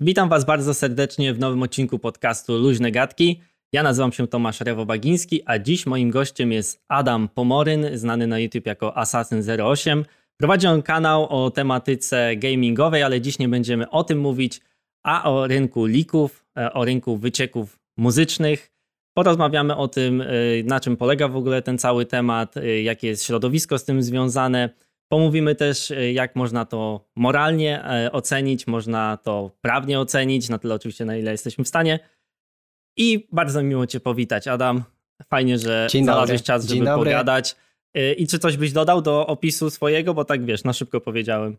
Witam Was bardzo serdecznie w nowym odcinku podcastu Luźne Gadki. Ja nazywam się Tomasz Rewo-Bagiński, a dziś moim gościem jest Adam Pomoryn, znany na YouTube jako Assassin08. Prowadzi on kanał o tematyce gamingowej, ale dziś nie będziemy o tym mówić, a o rynku lików, e, o rynku wycieków muzycznych. Porozmawiamy o tym, e, na czym polega w ogóle ten cały temat, e, jakie jest środowisko z tym związane. Pomówimy też, jak można to moralnie ocenić, można to prawnie ocenić, na tyle oczywiście, na ile jesteśmy w stanie. I bardzo miło Cię powitać, Adam. Fajnie, że Dzień znalazłeś czas, żeby pogadać. I czy coś byś dodał do opisu swojego, bo tak wiesz, na szybko powiedziałem.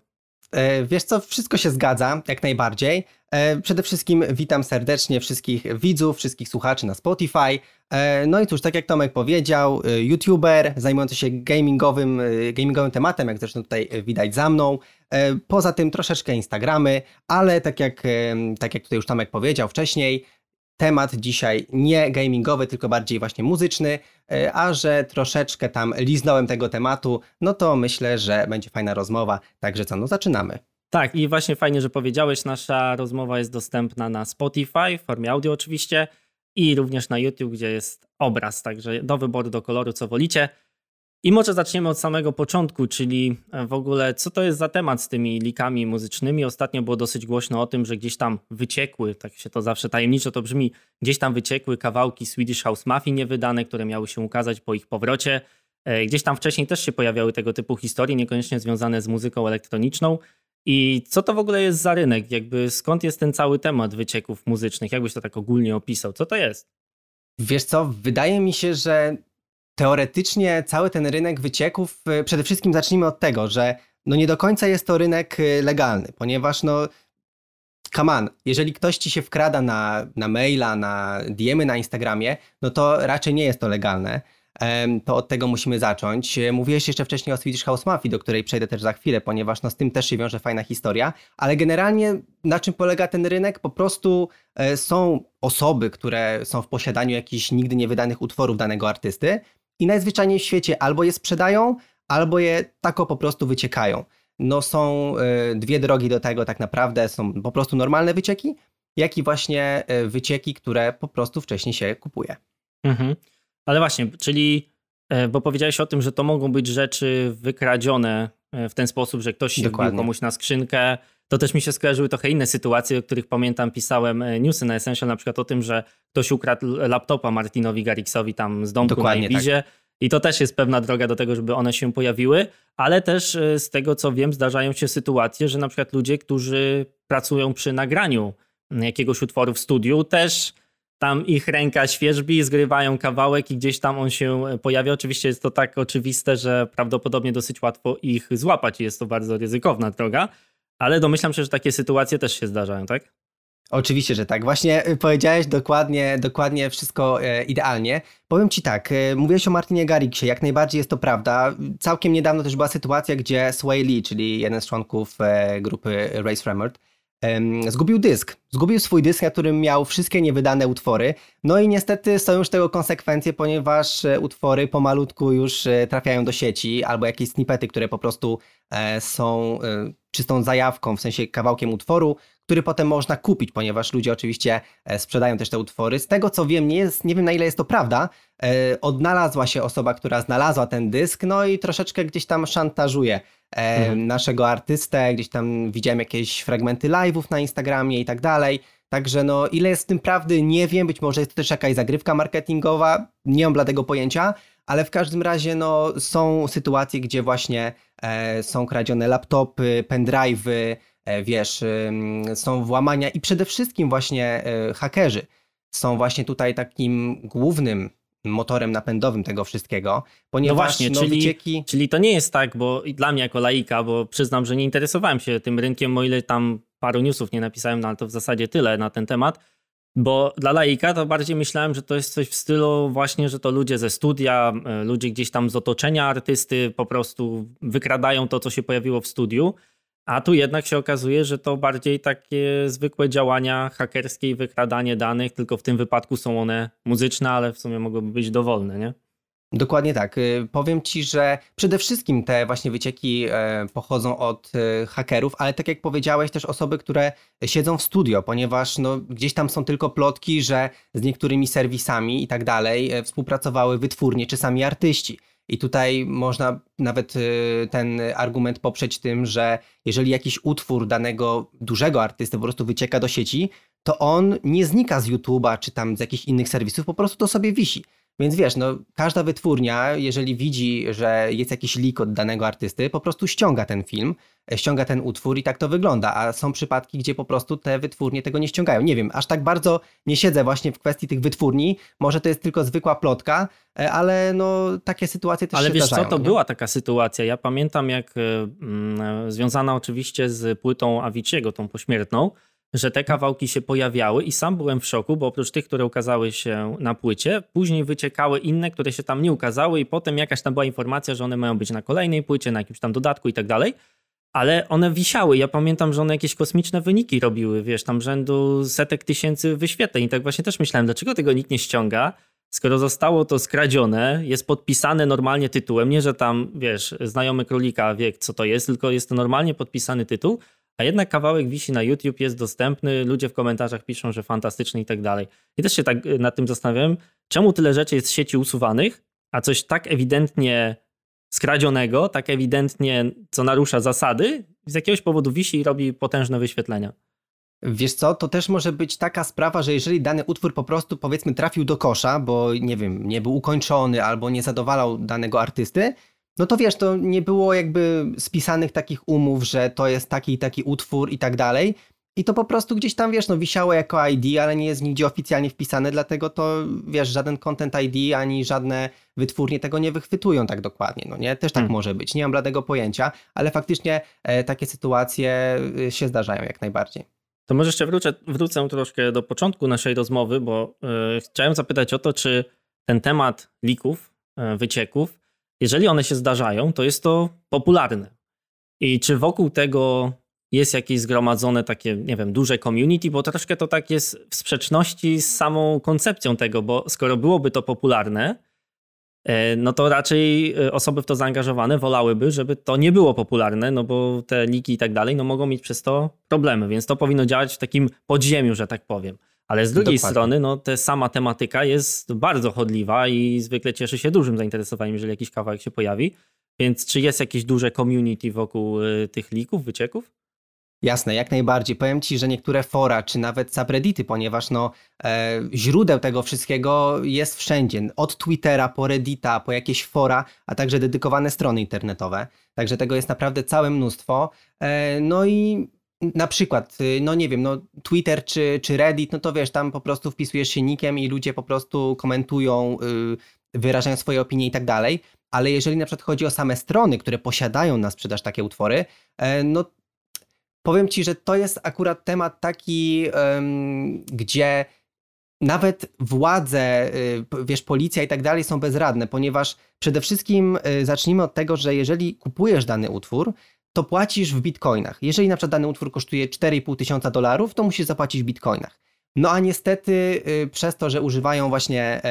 E, wiesz co, wszystko się zgadza, jak najbardziej. E, przede wszystkim witam serdecznie wszystkich widzów, wszystkich słuchaczy na Spotify. E, no i cóż, tak jak Tomek powiedział, youtuber zajmujący się gamingowym, gamingowym tematem, jak zresztą tutaj widać za mną. Poza tym troszeczkę Instagramy, ale tak jak, tak jak tutaj już Tomek powiedział wcześniej, temat dzisiaj nie gamingowy, tylko bardziej właśnie muzyczny, e, a że troszeczkę tam liznąłem tego tematu, no to myślę, że będzie fajna rozmowa. Także co, no zaczynamy. Tak, i właśnie fajnie, że powiedziałeś, nasza rozmowa jest dostępna na Spotify, w formie audio oczywiście, i również na YouTube, gdzie jest obraz, także do wyboru, do koloru, co wolicie. I może zaczniemy od samego początku, czyli w ogóle co to jest za temat z tymi likami muzycznymi. Ostatnio było dosyć głośno o tym, że gdzieś tam wyciekły, tak się to zawsze tajemniczo to brzmi, gdzieś tam wyciekły kawałki Swedish House Mafia niewydane, które miały się ukazać po ich powrocie. E, gdzieś tam wcześniej też się pojawiały tego typu historie, niekoniecznie związane z muzyką elektroniczną. I co to w ogóle jest za rynek? Jakby skąd jest ten cały temat wycieków muzycznych? Jakbyś to tak ogólnie opisał? Co to jest? Wiesz co, wydaje mi się, że teoretycznie cały ten rynek wycieków, y, przede wszystkim zacznijmy od tego, że no nie do końca jest to rynek y, legalny, ponieważ no come on, jeżeli ktoś ci się wkrada na, na maila, na DMy na Instagramie, no to raczej nie jest to legalne. To od tego musimy zacząć. E, mówiłeś jeszcze wcześniej o Swedish House Mafia, do której przejdę też za chwilę, ponieważ no z tym też się wiąże fajna historia, ale generalnie na czym polega ten rynek? Po prostu e, są osoby, które są w posiadaniu jakichś nigdy niewydanych utworów danego artysty i najzwyczajniej w świecie albo je sprzedają, albo je tako po prostu wyciekają. No są y, dwie drogi do tego tak naprawdę, są po prostu normalne wycieki, jak i właśnie y, wycieki, które po prostu wcześniej się kupuje. Mhm. Ale właśnie, czyli, y, bo powiedziałeś o tym, że to mogą być rzeczy wykradzione w ten sposób, że ktoś się komuś na skrzynkę, to też mi się skojarzyły trochę inne sytuacje, o których pamiętam, pisałem newsy na Essential, na przykład o tym, że ktoś ukradł laptopa Martinowi Garrixowi tam z domku Dokładnie na Ibizie. Tak. I to też jest pewna droga do tego, żeby one się pojawiły, ale też e, z tego co wiem, zdarzają się sytuacje, że na przykład ludzie, którzy pracują przy nagraniu jakiegoś utworu w studiu, też tam ich ręka świeżbi, zgrywają kawałek i gdzieś tam on się pojawia. Oczywiście jest to tak oczywiste, że prawdopodobnie dosyć łatwo ich złapać i jest to bardzo ryzykowna droga, ale domyślam się, że takie sytuacje też się zdarzają, tak? Oczywiście, że tak. Właśnie y, powiedziałeś dokładnie, dokładnie wszystko e, idealnie. Powiem ci tak, e, mówiłeś o Martinie Garrixie, jak najbardziej jest to prawda. Całkiem niedawno też była sytuacja, gdzie Sway Lee, czyli jeden z członków e, grupy Race Remord, zgubił dysk. Zgubił swój dysk, na którym miał wszystkie niewydane utwory. No i niestety są już tego konsekwencje, ponieważ utwory pomalutku już trafiają do sieci, albo jakieś snippety, które po prostu są czystą zajawką, w sensie kawałkiem utworu, który potem można kupić, ponieważ ludzie oczywiście e, sprzedają też te utwory. Z tego co wiem, nie, jest, nie wiem na ile jest to prawda, e, odnalazła się osoba, która znalazła ten dysk, no i troszeczkę gdzieś tam szantażuje e, mhm. naszego artystę, gdzieś tam widziałem jakieś fragmenty live'ów na Instagramie i tak dalej. Także no, ile jest w tym prawdy, nie wiem, być może jest to też jakaś zagrywka marketingowa, nie mam bladego pojęcia, ale w każdym razie no, są sytuacje, gdzie właśnie e, są kradzione laptopy, pendrive'y, E, wiesz, są włamania i przede wszystkim właśnie e, hakerzy. Są właśnie tutaj takim głównym motorem napędowym tego wszystkiego, ponieważ no właśnie, no, czyli, wycieki... czyli to nie jest tak, bo dla mnie jako laika, bo przyznam, że nie interesowałem się tym rynkiem, o ile tam paru newsów nie napisałem, no ale to w zasadzie tyle na ten temat, bo dla laika to bardziej myślałem, że to jest coś w stylu właśnie, że to ludzie ze studia, e, ludzie gdzieś tam z otoczenia artysty po prostu wykradają to, co się pojawiło w studiu, a tu jednak się okazuje, że to bardziej takie zwykłe działania hakerskie i wykradanie danych, tylko w tym wypadku są one muzyczne, ale w sumie mogłyby być dowolne, nie? Dokładnie tak. Y, powiem ci, że przede wszystkim te właśnie wycieki e, pochodzą od e, hakerów, ale tak jak powiedziałeś, też osoby, które siedzą w studio, ponieważ no, gdzieś tam są tylko plotki, że z niektórymi serwisami i tak dalej e, współpracowały wytwórnie czy sami artyści. I tutaj można nawet ten argument poprzeć tym, że jeżeli jakiś utwór danego dużego artysty po prostu wycieka do sieci, to on nie znika z YouTube'a czy tam z jakichś innych serwisów, po prostu to sobie wisi. Więc wiesz, no, każda wytwórnia, jeżeli widzi, że jest jakiś lik od danego artysty, po prostu ściąga ten film, e, ściąga ten utwór i tak to wygląda. A są przypadki, gdzie po prostu te wytwórnie tego nie ściągają. Nie wiem, aż tak bardzo nie siedzę właśnie w kwestii tych wytwórni. Może to jest tylko zwykła plotka, e, ale no takie sytuacje też ale się wiesz zdarzają. co, to nie? była taka sytuacja. Ja pamiętam, jak y, związana oczywiście z płytą Aviciiego, tą pośmiertną, że te kawałki się pojawiały i sam byłem w szoku, bo oprócz tych, które ukazały się na płycie, później wyciekały inne, które się tam nie ukazały i potem jakaś tam była informacja, że one mają być na kolejnej płycie, na jakimś tam dodatku i tak dalej. Ale one wisiały. Ja pamiętam, że one jakieś kosmiczne wyniki robiły, wiesz, tam rzędu setek tysięcy wyświetleń. I tak właśnie też myślałem, dlaczego tego nikt nie ściąga, skoro zostało to skradzione, jest podpisane normalnie tytułem, nie że tam, wiesz, znajomy królika wie, co to jest, tylko jest to normalnie podpisany tytuł, a jednak kawałek wisi na YouTube, jest dostępny, ludzie w komentarzach piszą, że fantastyczny i tak dalej. I też się tak y, nad tym zastanawiałem, czemu tyle rzeczy jest z sieci usuwanych, a coś tak ewidentnie skradzionego, tak ewidentnie, co narusza zasady, z jakiegoś powodu wisi i robi potężne wyświetlenia. Wiesz co, to też może być taka sprawa, że jeżeli dany utwór po prostu powiedzmy trafił do kosza, bo nie wiem, nie był ukończony albo nie zadowalał danego artysty, no to wiesz, to nie było jakby spisanych takich umów, że to jest taki i taki utwór i tak dalej. I to po prostu gdzieś tam, wiesz, no wisiało jako ID, ale nie jest nigdzie oficjalnie wpisane, dlatego to, wiesz, żaden content ID ani żadne wytwórnie tego nie wychwytują tak dokładnie, no nie? Też tak hmm. może być, nie mam bladego pojęcia, ale faktycznie e, takie sytuacje e, się zdarzają jak najbardziej. To może jeszcze wrócę, wrócę troszkę do początku naszej rozmowy, bo e, chciałem zapytać o to, czy ten temat lików, e, wycieków jeżeli one się zdarzają, to jest to popularne. I czy wokół tego jest jakieś zgromadzone takie, nie wiem, duże community, bo troszkę to tak jest w sprzeczności z samą koncepcją tego, bo skoro byłoby to popularne, e, no to raczej e, osoby w to zaangażowane wolałyby, żeby to nie było popularne, no bo te liki i tak dalej, no mogą mieć przez to problemy, więc to powinno działać w takim podziemiu, że tak powiem. Ale z drugiej Dokładnie. strony, no, ta sama tematyka jest bardzo chodliwa i zwykle cieszy się dużym zainteresowaniem, jeżeli jakiś kawałek się pojawi. Więc czy jest jakieś duże community wokół y, tych lików, wycieków? Jasne, jak najbardziej. Powiem Ci, że niektóre fora, czy nawet subreddity, ponieważ no, e, źródeł tego wszystkiego jest wszędzie. Od Twittera, po Reddita, po jakieś fora, a także dedykowane strony internetowe. Także tego jest naprawdę całe mnóstwo. E, no i na przykład, y, no nie wiem, no Twitter czy, czy Reddit, no to wiesz, tam po prostu wpisujesz się nikiem i ludzie po prostu komentują, yy, wyrażają swoje opinie i tak dalej. Ale jeżeli na przykład chodzi o same strony, które posiadają na sprzedaż takie utwory, yy, no powiem ci, że to jest akurat temat taki, gdzie nawet władze, y, wiesz, policja i tak dalej są bezradne, ponieważ przede wszystkim y, zacznijmy od tego, że jeżeli kupujesz dany utwór, to płacisz w bitcoinach. Jeżeli na przykład dany utwór kosztuje 4,5 tysiąca dolarów, to musisz zapłacić w bitcoinach. No a niestety y, przez to, że używają właśnie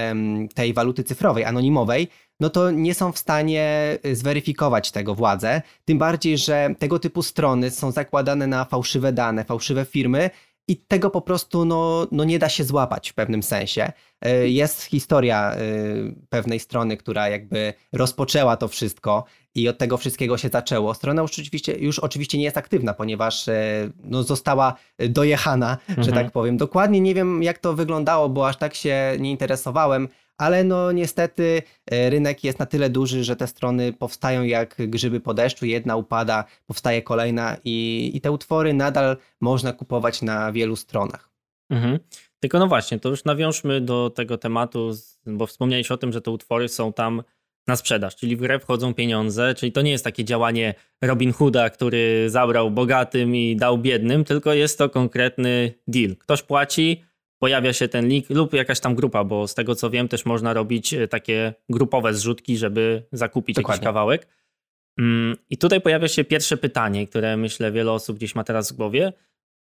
tej waluty cyfrowej, anonimowej, no to nie są w stanie y, zweryfikować tego władze. Tym bardziej, że tego typu strony są zakładane na fałszywe dane, fałszywe firmy i tego po prostu no, no nie da się złapać w pewnym sensie. Y, jest historia pewnej strony, która jakby rozpoczęła to wszystko i od tego wszystkiego się zaczęło. Strona już oczywiście, już oczywiście nie jest aktywna, ponieważ e, no, została dojechana, mhm. że tak powiem. Dokładnie nie wiem, jak to wyglądało, bo aż tak się nie interesowałem, ale no niestety e, rynek jest na tyle duży, że te strony powstają jak grzyby po deszczu, jedna upada, powstaje kolejna i, i te utwory nadal można kupować na wielu stronach. Mhm. Tylko no właśnie, to już nawiążmy do tego tematu, bo wspomniałeś o tym, że te utwory są tam na sprzedaż, czyli w grę wchodzą pieniądze, czyli to nie jest takie działanie Robin Hooda, który zabrał bogatym i dał biednym, tylko jest to konkretny deal. Ktoś płaci, pojawia się ten link lub jakaś tam grupa, bo z tego co wiem też można robić e, takie grupowe zrzutki, żeby zakupić Dokładnie. jakiś kawałek. Mm, I tutaj pojawia się pierwsze pytanie, które myślę wiele osób gdzieś ma teraz w głowie.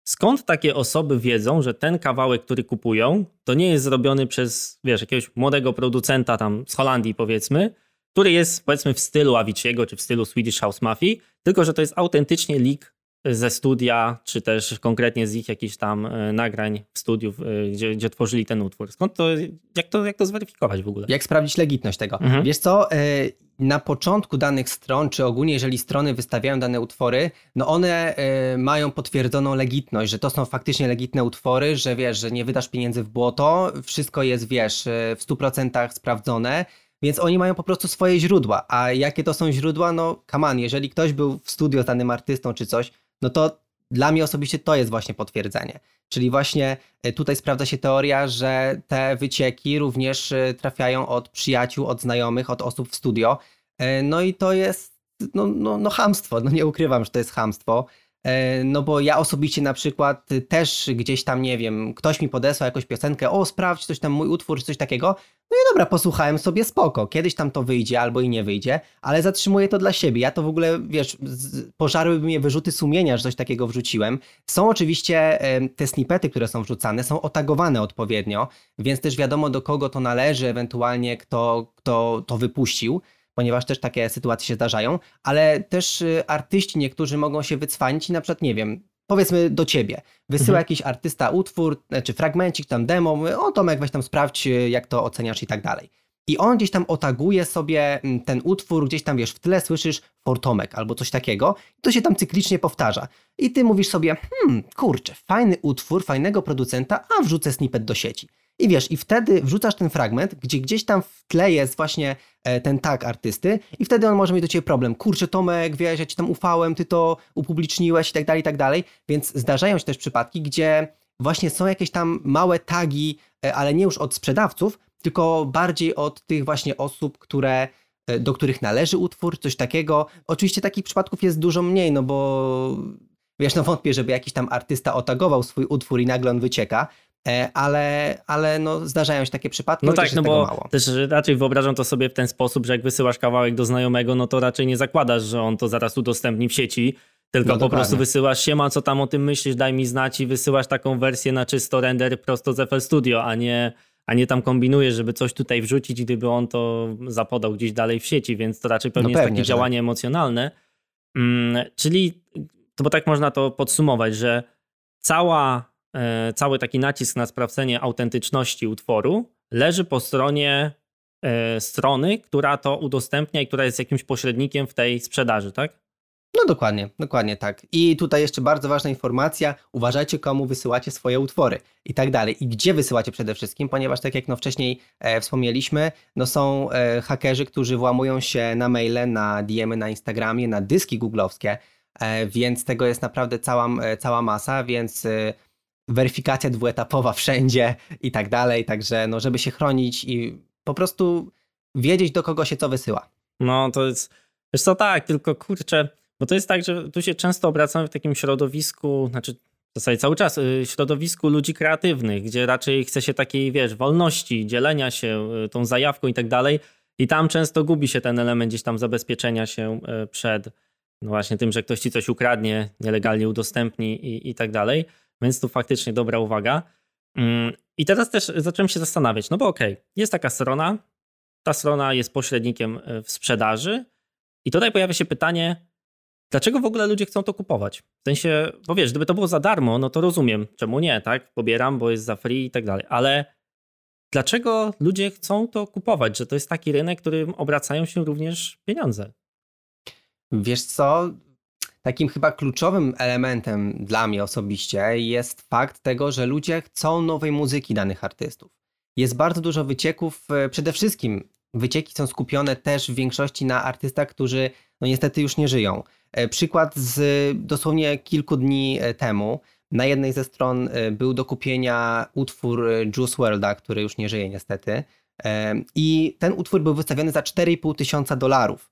skąd takie osoby wiedzą, że ten kawałek, który kupują, to nie jest zrobiony przez, wiesz, jakiegoś młodego producenta tam z Holandii powiedzmy, który jest powiedzmy w stylu Avicii'ego czy w stylu Swedish House Mafia, tylko że to jest autentycznie leak ze studia, czy też konkretnie z ich jakichś tam e, nagrań w studiu, e, gdzie, gdzie tworzyli ten utwór. Skąd to, jak to, jak to zweryfikować w ogóle? Jak sprawdzić legitność tego? Mhm. Wiesz co, e, na początku danych stron, czy ogólnie jeżeli strony wystawiają dane utwory, no one mają potwierdzoną legitność, że to są faktycznie legitne utwory, że wiesz, że nie wydasz pieniędzy w błoto, wszystko jest, wiesz, w 100% sprawdzone, więc oni mają po prostu swoje źródła. A jakie to są źródła? No, on, jeżeli ktoś był w studio danym artystą czy coś, no to dla mnie osobiście to jest właśnie potwierdzenie. Czyli właśnie e, tutaj sprawdza się teoria, że te wycieki również e, trafiają od przyjaciół, od znajomych, od osób w studio. E, no i to jest no, no, no hamstwo, no nie ukrywam, że to jest hamstwo. No bo ja osobiście na przykład też gdzieś tam, nie wiem, ktoś mi podesłał jakąś piosenkę, o sprawdź coś tam, mój utwór, czy coś takiego. No i dobra, posłuchałem sobie spoko. Kiedyś tam to wyjdzie albo i nie wyjdzie, ale zatrzymuję to dla siebie. Ja to w ogóle, wiesz, pożarłyby mnie wyrzuty sumienia, że coś takiego wrzuciłem. Są oczywiście te snippety, które są wrzucane, są otagowane odpowiednio, więc też wiadomo do kogo to należy, ewentualnie kto, kto to wypuścił ponieważ też takie sytuacje się zdarzają, ale też y, artyści niektórzy mogą się wycwanić i na przykład, nie wiem, powiedzmy do ciebie, wysyła mhm. jakiś artysta utwór, czy znaczy fragmencik, tam demo, mówi, o Tomek, weź tam sprawdź, y, jak to oceniasz i tak dalej. I on gdzieś tam otaguje sobie mm, ten utwór, gdzieś tam wiesz, w tle słyszysz for Tomek albo coś takiego, i to się tam cyklicznie powtarza. I ty mówisz sobie, hmm, kurczę, fajny utwór, fajnego producenta, a wrzucę snippet do sieci. I wiesz, i wtedy wrzucasz ten fragment, gdzie gdzieś tam w tle jest właśnie e, ten tag artysty i wtedy on może mieć do ciebie problem. Kurczę, Tomek, wiesz, ja ci tam ufałem, ty to upubliczniłeś i tak dalej, i tak dalej. Więc zdarzają się też przypadki, gdzie właśnie są jakieś tam małe tagi, e, ale nie już od sprzedawców, tylko bardziej od tych właśnie osób, które e, do których należy utwór, coś takiego. Oczywiście takich przypadków jest dużo mniej, no bo wiesz, no wątpię, żeby jakiś tam artysta otagował swój utwór i nagle on wycieka, ale, ale no, zdarzają się takie przypadki. No tak, no bo mało. też raczej wyobrażam to sobie w ten sposób, że jak wysyłasz kawałek do znajomego, no to raczej nie zakładasz, że on to zaraz udostępni w sieci, tylko no, po dokładnie. prostu wysyłasz siema, co tam o tym myślisz, daj mi znać i wysyłasz taką wersję na czysto render prosto z FL Studio, a nie, a nie tam kombinujesz, żeby coś tutaj wrzucić, gdyby on to zapodał gdzieś dalej w sieci, więc to raczej pewnie, no pewnie jest takie działanie tak. emocjonalne. Mm, czyli, to bo tak można to podsumować, że cała E, cały taki nacisk na sprawdzenie autentyczności utworu leży po stronie e, strony, która to udostępnia i która jest jakimś pośrednikiem w tej sprzedaży, tak? No dokładnie, dokładnie tak. I tutaj jeszcze bardzo ważna informacja, uważajcie komu wysyłacie swoje utwory i tak dalej. I gdzie wysyłacie przede wszystkim, ponieważ tak jak no wcześniej e, wspomnieliśmy, no są e, hakerzy, którzy włamują się na maile, na DMy na Instagramie, na dyski googlowskie, e, więc tego jest naprawdę cała, e, cała masa, więc weryfikacja dwuetapowa wszędzie i tak dalej, także no, żeby się chronić i po prostu wiedzieć, do kogo się co wysyła. No to jest, wiesz co, tak, tylko kurczę, bo to jest tak, że tu się często obracamy w takim środowisku, znaczy w zasadzie cały czas, y, środowisku ludzi kreatywnych, gdzie raczej chce się takiej, wiesz, wolności, dzielenia się y, tą zajawką i tak dalej i tam często gubi się ten element gdzieś tam zabezpieczenia się y, przed no właśnie tym, że ktoś ci coś ukradnie, nielegalnie udostępni i, i tak dalej. Więc tu faktycznie dobra uwaga. Mm, I teraz też zacząłem się zastanawiać, no bo okej, okay, jest taka strona, ta strona jest pośrednikiem e, w sprzedaży i tutaj pojawia się pytanie, dlaczego w ogóle ludzie chcą to kupować? W sensie, bo wiesz, gdyby to było za darmo, no to rozumiem, czemu nie, tak? Pobieram, bo jest za free i tak dalej, ale dlaczego ludzie chcą to kupować, że to jest taki rynek, którym obracają się również pieniądze? Wiesz co, takim chyba kluczowym elementem dla mnie osobiście jest fakt tego, że ludzie chcą nowej muzyki danych artystów. Jest bardzo dużo wycieków, e, przede wszystkim wycieki są skupione też w większości na artystach, którzy no niestety już nie żyją. E, przykład z dosłownie kilku dni e, temu. Na jednej ze stron był do kupienia utwór Juice WRLD'a, który już nie żyje niestety. I ten utwór był wystawiony za 4,5 tysiąca dolarów.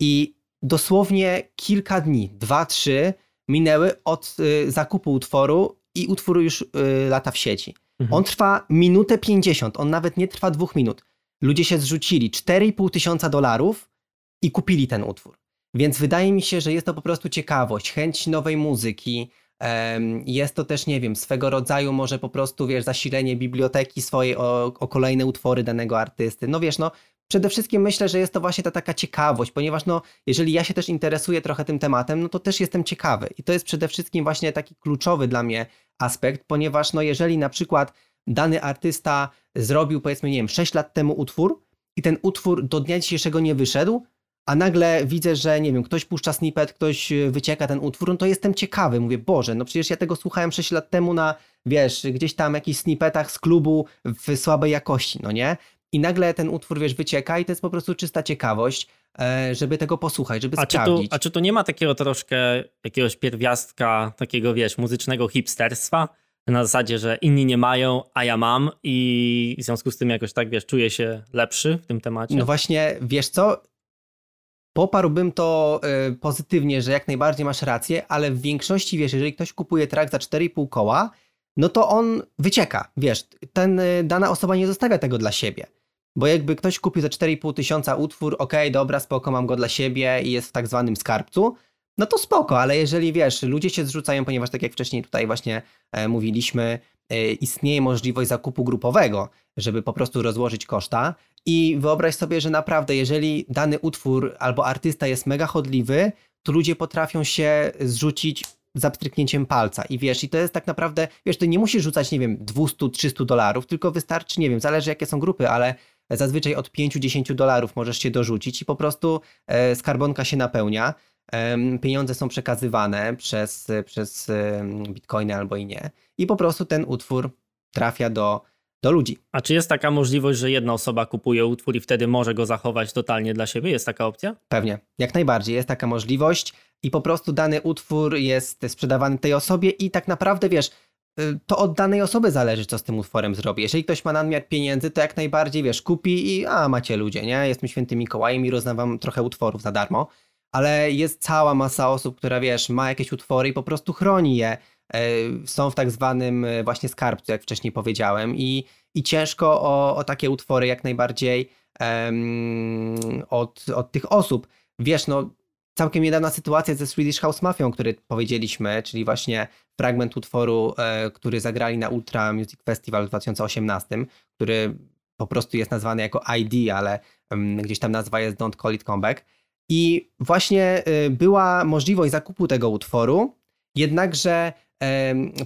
I dosłownie kilka dni, dwa, trzy minęły od y, zakupu utworu i utwór już y, lata w sieci. Mhm. On trwa minutę 50, on nawet nie trwa dwóch minut. Ludzie się zrzucili 4,5 tysiąca dolarów i kupili ten utwór. Więc wydaje mi się, że jest to po prostu ciekawość, chęć nowej muzyki, Jest to też, nie wiem, swego rodzaju może po prostu, wiesz, zasilenie biblioteki swojej o, o kolejne utwory danego artysty. No wiesz, no przede wszystkim myślę, że jest to właśnie ta taka ciekawość, ponieważ no, jeżeli ja się też interesuję trochę tym tematem, no to też jestem ciekawy. I to jest przede wszystkim właśnie taki kluczowy dla mnie aspekt, ponieważ no jeżeli na przykład dany artysta zrobił powiedzmy, nie wiem, 6 lat temu utwór i ten utwór do dnia dzisiejszego nie wyszedł, a nagle widzę, że nie wiem, ktoś puszcza snippet, ktoś e, wycieka ten utwór, no to jestem ciekawy. Mówię, Boże, no przecież ja tego słuchałem 6 lat temu na, wiesz, gdzieś tam jakichś snippetach z klubu w słabej jakości, no nie? I nagle ten utwór, wiesz, wycieka i to jest po prostu czysta ciekawość, e, żeby tego posłuchać, żeby a sprawdzić. Czy tu, a czy tu nie ma takiego troszkę jakiegoś pierwiastka, takiego, wiesz, muzycznego hipsterstwa? Na zasadzie, że inni nie mają, a ja mam i w związku z tym jakoś tak, wiesz, czuję się lepszy w tym temacie. No właśnie, wiesz co, Poparłbym to y, pozytywnie, że jak najbardziej masz rację, ale w większości, wiesz, jeżeli ktoś kupuje track za 4,5 koła, no to on wycieka, wiesz, ten, y, dana osoba nie zostawia tego dla siebie. Bo jakby ktoś kupił za 4,5 tysiąca utwór, okej, okay, dobra, spoko, mam go dla siebie i jest w tak zwanym skarbcu, no to spoko, ale jeżeli wiesz, ludzie się zrzucają, ponieważ tak jak wcześniej tutaj właśnie e, mówiliśmy, e, istnieje możliwość zakupu grupowego, żeby po prostu rozłożyć koszta. I wyobraź sobie, że naprawdę, jeżeli dany utwór albo artysta jest mega chodliwy, to ludzie potrafią się zrzucić za pstryknięciem palca. I wiesz, i to jest tak naprawdę, wiesz, ty nie musisz rzucać, nie wiem, 200-300 dolarów, tylko wystarczy, nie wiem, zależy jakie są grupy, ale zazwyczaj od 5-10 dolarów możesz się dorzucić i po prostu e, skarbonka się napełnia pieniądze są przekazywane przez, przez bitcoiny albo i nie. I po prostu ten utwór trafia do, do ludzi. A czy jest taka możliwość, że jedna osoba kupuje utwór i wtedy może go zachować totalnie dla siebie? Jest taka opcja? Pewnie, jak najbardziej jest taka możliwość i po prostu dany utwór jest sprzedawany tej osobie i tak naprawdę wiesz, to od danej osoby zależy, co z tym utworem zrobi. Jeżeli ktoś ma nadmiar pieniędzy, to jak najbardziej, wiesz, kupi i a, macie ludzie, nie? Jestem świętym Mikołajem i rozdam trochę utworów za darmo ale jest cała masa osób, która wiesz, ma jakieś utwory i po prostu chroni je. E, są w tak zwanym e, właśnie skarbcu, jak wcześniej powiedziałem, i, i ciężko o, o takie utwory jak najbardziej um, od, od tych osób. Wiesz, no całkiem niedawna sytuacja ze Swedish House Mafia, o której powiedzieliśmy, czyli właśnie fragment utworu, e, który zagrali na Ultra Music Festival w 2018, który po prostu jest nazwany jako ID, ale gdzieś tam nazwa jest Don't Call It Comeback. I właśnie y, była możliwość zakupu tego utworu, jednakże,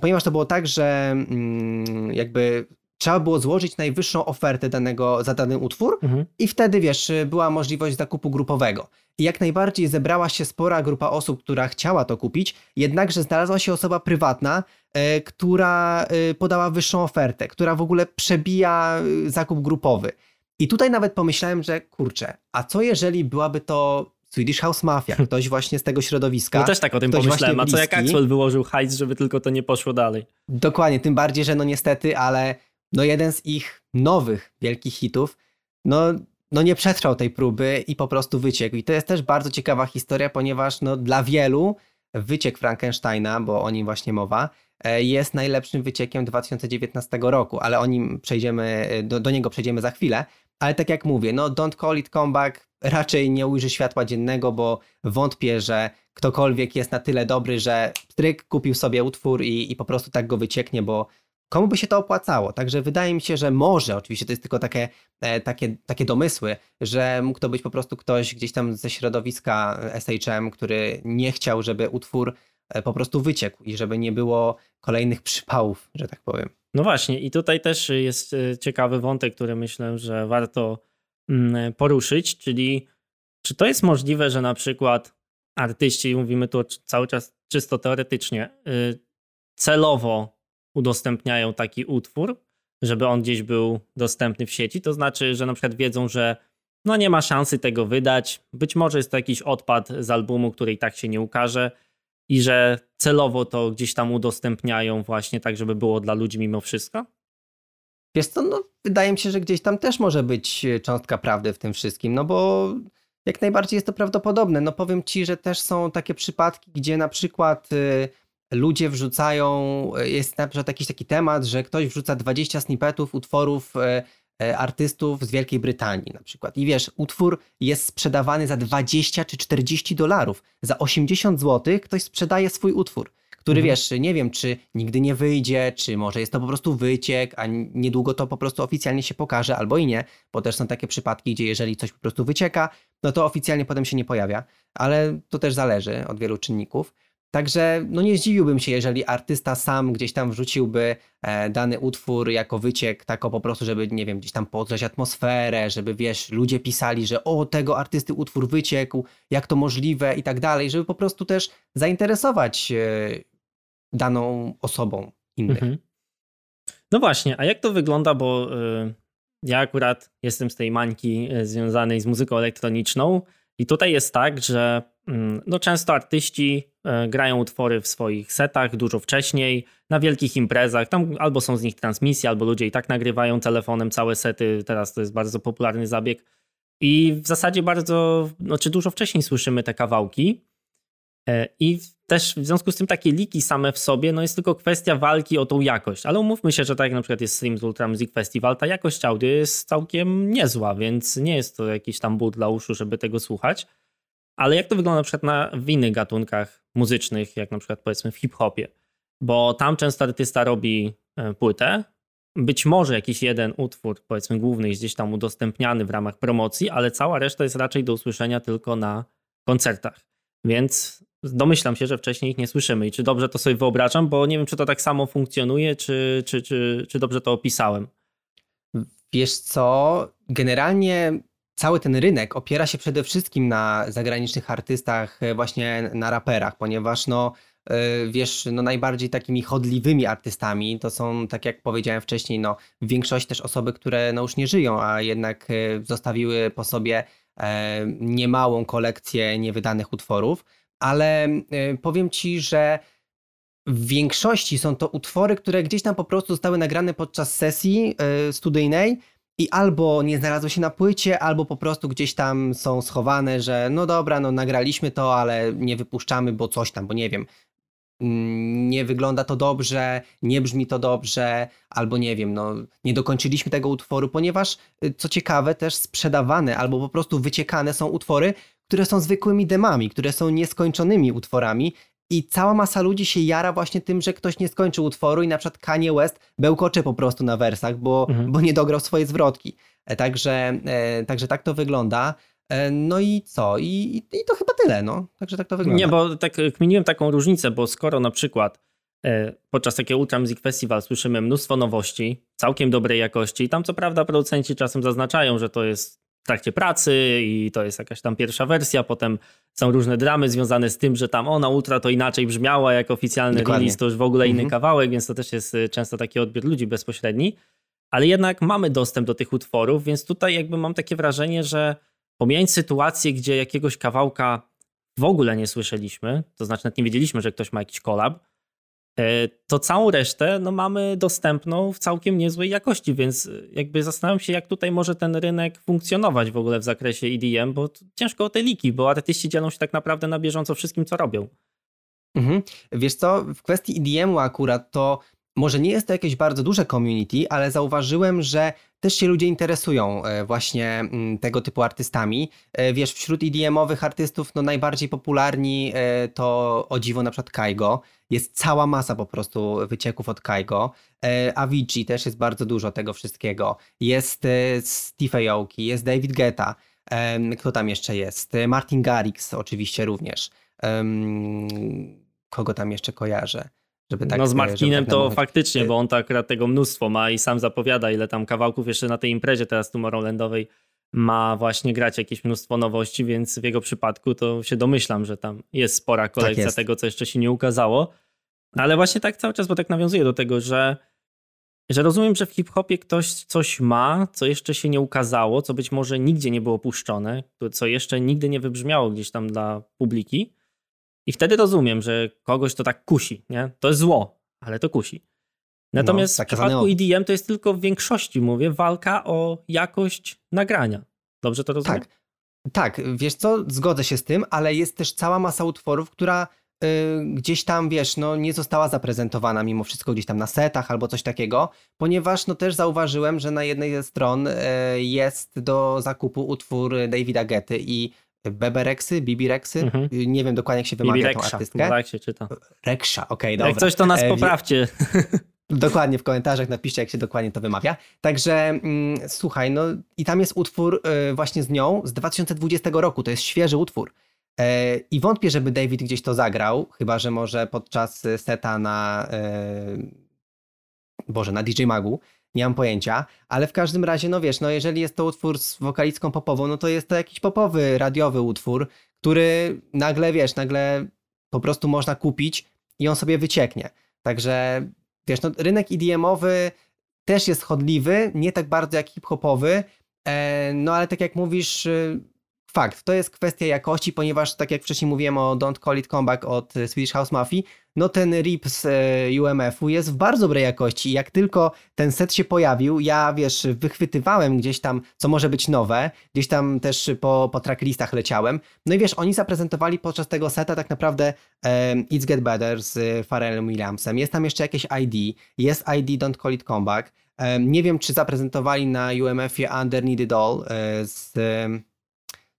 ponieważ to było tak, że mm, jakby trzeba było złożyć najwyższą ofertę danego, za dany utwór mhm. i wtedy, wiesz, była możliwość zakupu grupowego. I jak najbardziej zebrała się spora grupa osób, która chciała to kupić, jednakże znalazła się osoba prywatna, e, która e, podała wyższą ofertę, która w ogóle przebija e, zakup grupowy. I tutaj nawet pomyślałem, że kurczę, a co jeżeli byłaby to Swedish House Mafia, ktoś właśnie z tego środowiska. No też tak o tym pomyślałem, a co jak Axel wyłożył hajs, żeby tylko to nie poszło dalej? Dokładnie, tym bardziej, że no niestety, ale no jeden z ich nowych wielkich hitów, no, no nie przetrwał tej próby i po prostu wyciekł. I to jest też bardzo ciekawa historia, ponieważ no dla wielu wyciek Frankensteina, bo o nim właśnie mowa, e, jest najlepszym wyciekiem 2019 roku, ale o nim przejdziemy, do, do niego przejdziemy za chwilę. Ale tak jak mówię, no Don't Call It Comeback raczej nie ujrzy światła dziennego, bo wątpię, że ktokolwiek jest na tyle dobry, że stryk kupił sobie utwór i, i po prostu tak go wycieknie, bo komu by się to opłacało? Także wydaje mi się, że może, oczywiście to jest tylko takie, e, takie, takie domysły, że mógł to być po prostu ktoś gdzieś tam ze środowiska SHM, który nie chciał, żeby utwór e, po prostu wyciekł i żeby nie było kolejnych przypałów, że tak powiem. No właśnie, i tutaj też jest e, ciekawy wątek, który myślę, że warto mm, poruszyć, czyli czy to jest możliwe, że na przykład artyści, mówimy tu cały czas czysto teoretycznie, celowo udostępniają taki utwór, żeby on gdzieś był dostępny w sieci. To znaczy, że na przykład wiedzą, że no nie ma szansy tego wydać. Być może jest to jakiś odpad z albumu, który i tak się nie ukaże i że celowo to gdzieś tam udostępniają właśnie tak, żeby było dla ludzi mimo wszystko? Wiesz co, no wydaje mi się, że gdzieś tam też może być e, cząstka prawdy w tym wszystkim, no bo jak najbardziej jest to prawdopodobne. No powiem ci, że też są takie przypadki, gdzie na przykład y, ludzie wrzucają, e, jest na przykład jakiś taki temat, że ktoś wrzuca 20 snippetów utworów y, artystów z Wielkiej Brytanii na przykład. I wiesz, utwór jest sprzedawany za 20 czy 40 dolarów. Za 80 zł ktoś sprzedaje swój utwór który mhm. wiesz, nie wiem, czy nigdy nie wyjdzie, czy może jest to po prostu wyciek, a niedługo to po prostu oficjalnie się pokaże, albo i nie, bo też są takie przypadki, gdzie jeżeli coś po prostu wycieka, no to oficjalnie potem się nie pojawia, ale to też zależy od wielu czynników. Także no nie zdziwiłbym się, jeżeli artysta sam gdzieś tam wrzuciłby e, dany utwór jako wyciek, tako po prostu, żeby, nie wiem, gdzieś tam podgrzać atmosferę, żeby, wiesz, ludzie pisali, że o, tego artysty utwór wyciekł, jak to możliwe i tak dalej, żeby po prostu też zainteresować e, daną osobą innych. Mhm. No właśnie, a jak to wygląda, bo y, ja akurat jestem z tej mańki związanej z muzyką elektroniczną i tutaj jest tak, że Mm, no często artyści e, grają utwory w swoich setach dużo wcześniej, na wielkich imprezach. Tam albo są z nich transmisje, albo ludzie i tak nagrywają telefonem całe sety. Teraz to jest bardzo popularny zabieg. I w zasadzie bardzo, znaczy dużo wcześniej słyszymy te kawałki. E, I też w związku z tym takie liki same w sobie, no jest tylko kwestia walki o tą jakość. Ale umówmy się, że tak jak na przykład jest Streams Ultra Music Festival, ta jakość audio jest całkiem niezła, więc nie jest to jakiś tam ból dla uszu, żeby tego słuchać. Ale jak to wygląda na przykład na, w innych gatunkach muzycznych, jak na przykład powiedzmy w hip-hopie? Bo tam często artysta robi e, płytę, być może jakiś jeden utwór, powiedzmy główny, jest gdzieś tam udostępniany w ramach promocji, ale cała reszta jest raczej do usłyszenia tylko na koncertach. Więc domyślam się, że wcześniej ich nie słyszymy. I czy dobrze to sobie wyobrażam, bo nie wiem, czy to tak samo funkcjonuje, czy, czy, czy, czy dobrze to opisałem. Wiesz co, generalnie cały ten rynek opiera się przede wszystkim na zagranicznych artystach, e, właśnie na raperach, ponieważ no, e, wiesz, no najbardziej takimi chodliwymi artystami to są, tak jak powiedziałem wcześniej, no w większości też osoby, które no już nie żyją, a jednak e, zostawiły po sobie niemałą kolekcję niewydanych utworów, ale powiem ci, że w większości są to utwory, które gdzieś tam po prostu zostały nagrane podczas sesji studyjnej, i albo nie znalazły się na płycie, albo po prostu gdzieś tam są schowane, że no dobra, no nagraliśmy to, ale nie wypuszczamy, bo coś tam, bo nie wiem, mm, nie wygląda to dobrze, nie brzmi to dobrze, albo nie wiem, no nie dokończyliśmy tego utworu, ponieważ y, co ciekawe, też sprzedawane albo po prostu wyciekane są utwory, które są zwykłymi demami, które są nieskończonymi utworami i cała masa ludzi się jara właśnie tym, że ktoś nie skończył utworu i na przykład Kanye West bełkocze po prostu na wersach, bo, mhm. bo nie dograł swojej zwrotki. E, także, e, także tak to wygląda. E, no i co? I, I, to chyba tyle, no. Także tak to wygląda. Nie, bo tak kminiłem taką różnicę, bo skoro na przykład podczas takiego Ultra Music Festival słyszymy mnóstwo nowości, całkiem dobrej jakości i tam co prawda producenci czasem zaznaczają, że to jest trakcie pracy i to jest jakaś tam pierwsza wersja, potem są różne dramy związane z tym, że tam ona Ultra to inaczej brzmiała, jak oficjalny Dokładnie. release to już w ogóle inny mhm. kawałek, więc to też jest y, często taki odbiór ludzi bezpośredni, ale jednak mamy dostęp do tych utworów, więc tutaj jakby mam takie wrażenie, że pomijając sytuację, gdzie jakiegoś kawałka w ogóle nie słyszeliśmy, to znaczy nawet nie wiedzieliśmy, że ktoś ma jakiś kolab, to całą resztę no, mamy dostępną w całkiem niezłej jakości, więc e, jakby zastanawiam się, jak tutaj może ten rynek funkcjonować w ogóle w zakresie EDM, bo ciężko o te liki, bo artyści dzielą się tak naprawdę na bieżąco wszystkim, co robią. Mhm. Wiesz co, w kwestii EDM-u akurat to może nie jest to jakieś bardzo duże community, ale zauważyłem, że też się ludzie interesują e, właśnie mm, tego typu artystami. E, wiesz, wśród EDM-owych artystów no najbardziej popularni e, to o dziwo na przykład Kaigo. Jest cała masa po prostu wycieków od Kaigo. Avicii też jest bardzo dużo tego wszystkiego. Jest Steve Aoki, jest David Guetta. Kto tam jeszcze jest? Martin Garrix oczywiście również. Kogo tam jeszcze kojarzę? Żeby tak, no z Martinem tak to faktycznie, bo on tak akurat tego mnóstwo ma i sam zapowiada, ile tam kawałków jeszcze na tej imprezie teraz Tomorrowlandowej ma właśnie grać jakieś mnóstwo nowości, więc w jego przypadku to się domyślam, że tam jest spora kolekcja tak jest. tego, co jeszcze się nie ukazało. Ale właśnie tak cały czas, bo tak nawiązuje do tego, że, że rozumiem, że w hip-hopie ktoś coś ma, co jeszcze się nie ukazało, co być może nigdzie nie było puszczone, co jeszcze nigdy nie wybrzmiało gdzieś tam dla publiki. I wtedy rozumiem, że kogoś to tak kusi, nie? To jest zło, ale to kusi. Natomiast no, w przypadku EDM to jest tylko w większości, mówię, walka o jakość nagrania. Dobrze to rozumiem? Tak, tak wiesz co, zgodzę się z tym, ale jest też cała masa utworów, która y, gdzieś tam, wiesz, no nie została zaprezentowana mimo wszystko gdzieś tam na setach albo coś takiego, ponieważ no też zauważyłem, że na jednej ze stron y, jest do zakupu utwór Davida Getty i Beberexy, Bibirexy, mhm. nie wiem dokładnie jak się wymawia tą artystkę. Tak się czyta. Reksha, okej, okay, dobra. Jak coś to nas e, poprawcie. Dokładnie w komentarzach napiszcie, jak się dokładnie to wymawia. Także mm, słuchaj, no i tam jest utwór y, właśnie z nią z 2020 roku. To jest świeży utwór. E, I wątpię, żeby David gdzieś to zagrał, chyba że może podczas seta na. E, Boże, na DJ Magu. Nie mam pojęcia, ale w każdym razie, no wiesz, no jeżeli jest to utwór z wokalistką popową, no to jest to jakiś popowy, radiowy utwór, który nagle, wiesz, nagle po prostu można kupić i on sobie wycieknie. Także wiesz, no, rynek EDM-owy też jest chodliwy, nie tak bardzo jak hip-hopowy, e, no ale tak jak mówisz, y, fakt, to jest kwestia jakości, ponieważ tak jak wcześniej mówiłem o Don't Call It Comeback od Swedish House Mafia, no ten rip z e, UMF-u jest w bardzo dobrej jakości. Jak tylko ten set się pojawił, ja wiesz, wychwytywałem gdzieś tam, co może być nowe, gdzieś tam też po, po tracklistach leciałem. No i wiesz, oni zaprezentowali podczas tego seta tak naprawdę um, It's Get Better z Pharrellem Williamsem. Jest tam jeszcze jakieś ID, jest ID Don't Call It Comeback. Um, nie wiem, czy zaprezentowali na UMF-ie Underneath It All e, z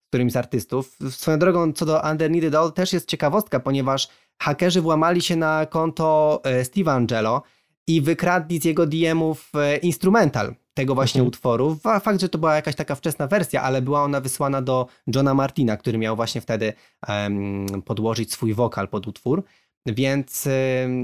którymś z artystów. Swoją drogą, co do Underneath It All, też jest ciekawostka, ponieważ hakerzy włamali się na konto e, Steve Angelo i wykradli z jego DM-ów e, instrumental tego właśnie mhm. utworu. Fakt, że to była jakaś taka wczesna wersja, ale była ona wysłana do Johna Martina, który miał właśnie wtedy um, podłożyć swój wokal pod utwór. Więc,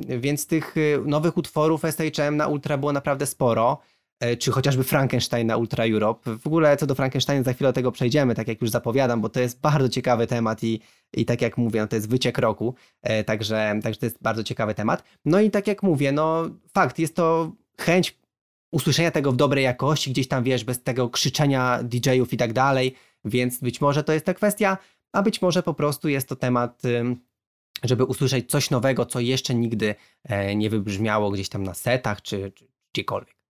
więc tych e, nowych utworów SHM na Ultra było naprawdę sporo. E, czy chociażby Frankenstein na Ultra Europe. W ogóle co do Frankensteina za chwilę do tego przejdziemy, tak jak już zapowiadam, bo to jest bardzo ciekawy temat i, i tak jak mówię, no to jest wyciek roku, e, także, także to jest bardzo ciekawy temat. No i tak jak mówię, no fakt, jest to chęć usłyszenia tego w dobrej jakości, gdzieś tam wiesz, bez tego krzyczenia DJ-ów i tak dalej, więc być może to jest ta kwestia, a być może po prostu jest to temat żeby usłyszeć coś nowego, co jeszcze nigdy e, nie wybrzmiało gdzieś tam na setach czy, czy gdziekolwiek.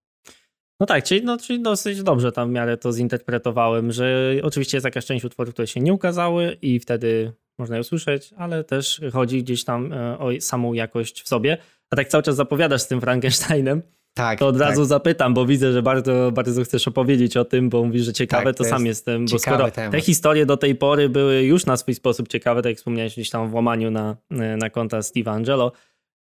No tak, czyli, no, czyli dosyć dobrze tam w miarę to zinterpretowałem, że oczywiście jest jakaś część utworów, które się nie ukazały i wtedy można je usłyszeć, ale też chodzi gdzieś tam e, o samą jakość w sobie. A tak cały czas zapowiadasz z tym Frankensteinem, tak, to od razu tak. zapytam, bo widzę, że bardzo, bardzo chcesz opowiedzieć o tym, bo mówisz, że ciekawe, tak, to, to sam jestem. Bo skoro temat. te historie do tej pory były już na swój sposób ciekawe, tak jak wspomniałeś gdzieś tam w łamaniu na, e, na konta Steve Angelo,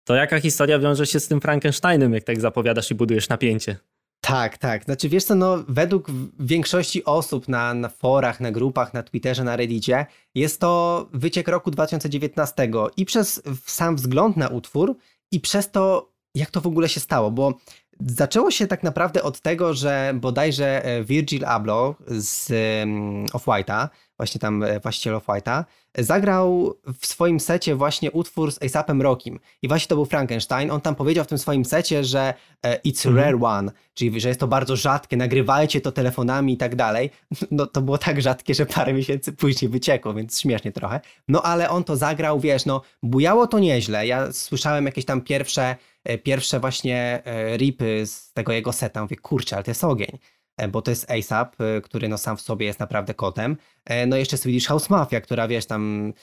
to jaka historia wiąże się z tym Frankensteinem, jak tak zapowiadasz i budujesz napięcie? Tak, tak. Znaczy, wiesz co, no, według większości osób na, na forach, na grupach, na Twitterze, na Reddicie, jest to wyciek roku 2019 i przez sam wzgląd na utwór, i przez to, jak to w ogóle się stało, bo zaczęło się tak naprawdę od tego, że bodajże e, Virgil Abloh z um, Off-White'a, właśnie tam e, właściciel Off-White'a, zagrał w swoim secie właśnie utwór z ASAPem Rockim i właśnie to był Frankenstein. On tam powiedział w tym swoim secie, że e, it's mhm. rare one, czyli że jest to bardzo rzadkie, nagrywajcie to telefonami i tak dalej. No to było tak rzadkie, że parę miesięcy później wyciekło, więc śmiesznie trochę. No ale on to zagrał, wiesz, no bujało to nieźle. Ja słyszałem jakieś tam pierwsze, pierwsze właśnie ripy z tego jego seta. Mówię, kurczę, ale to jest ogień. E, bo to jest ASAP, e, który no sam w sobie jest naprawdę kotem. E, no jeszcze Swedish House Mafia, która wiesz tam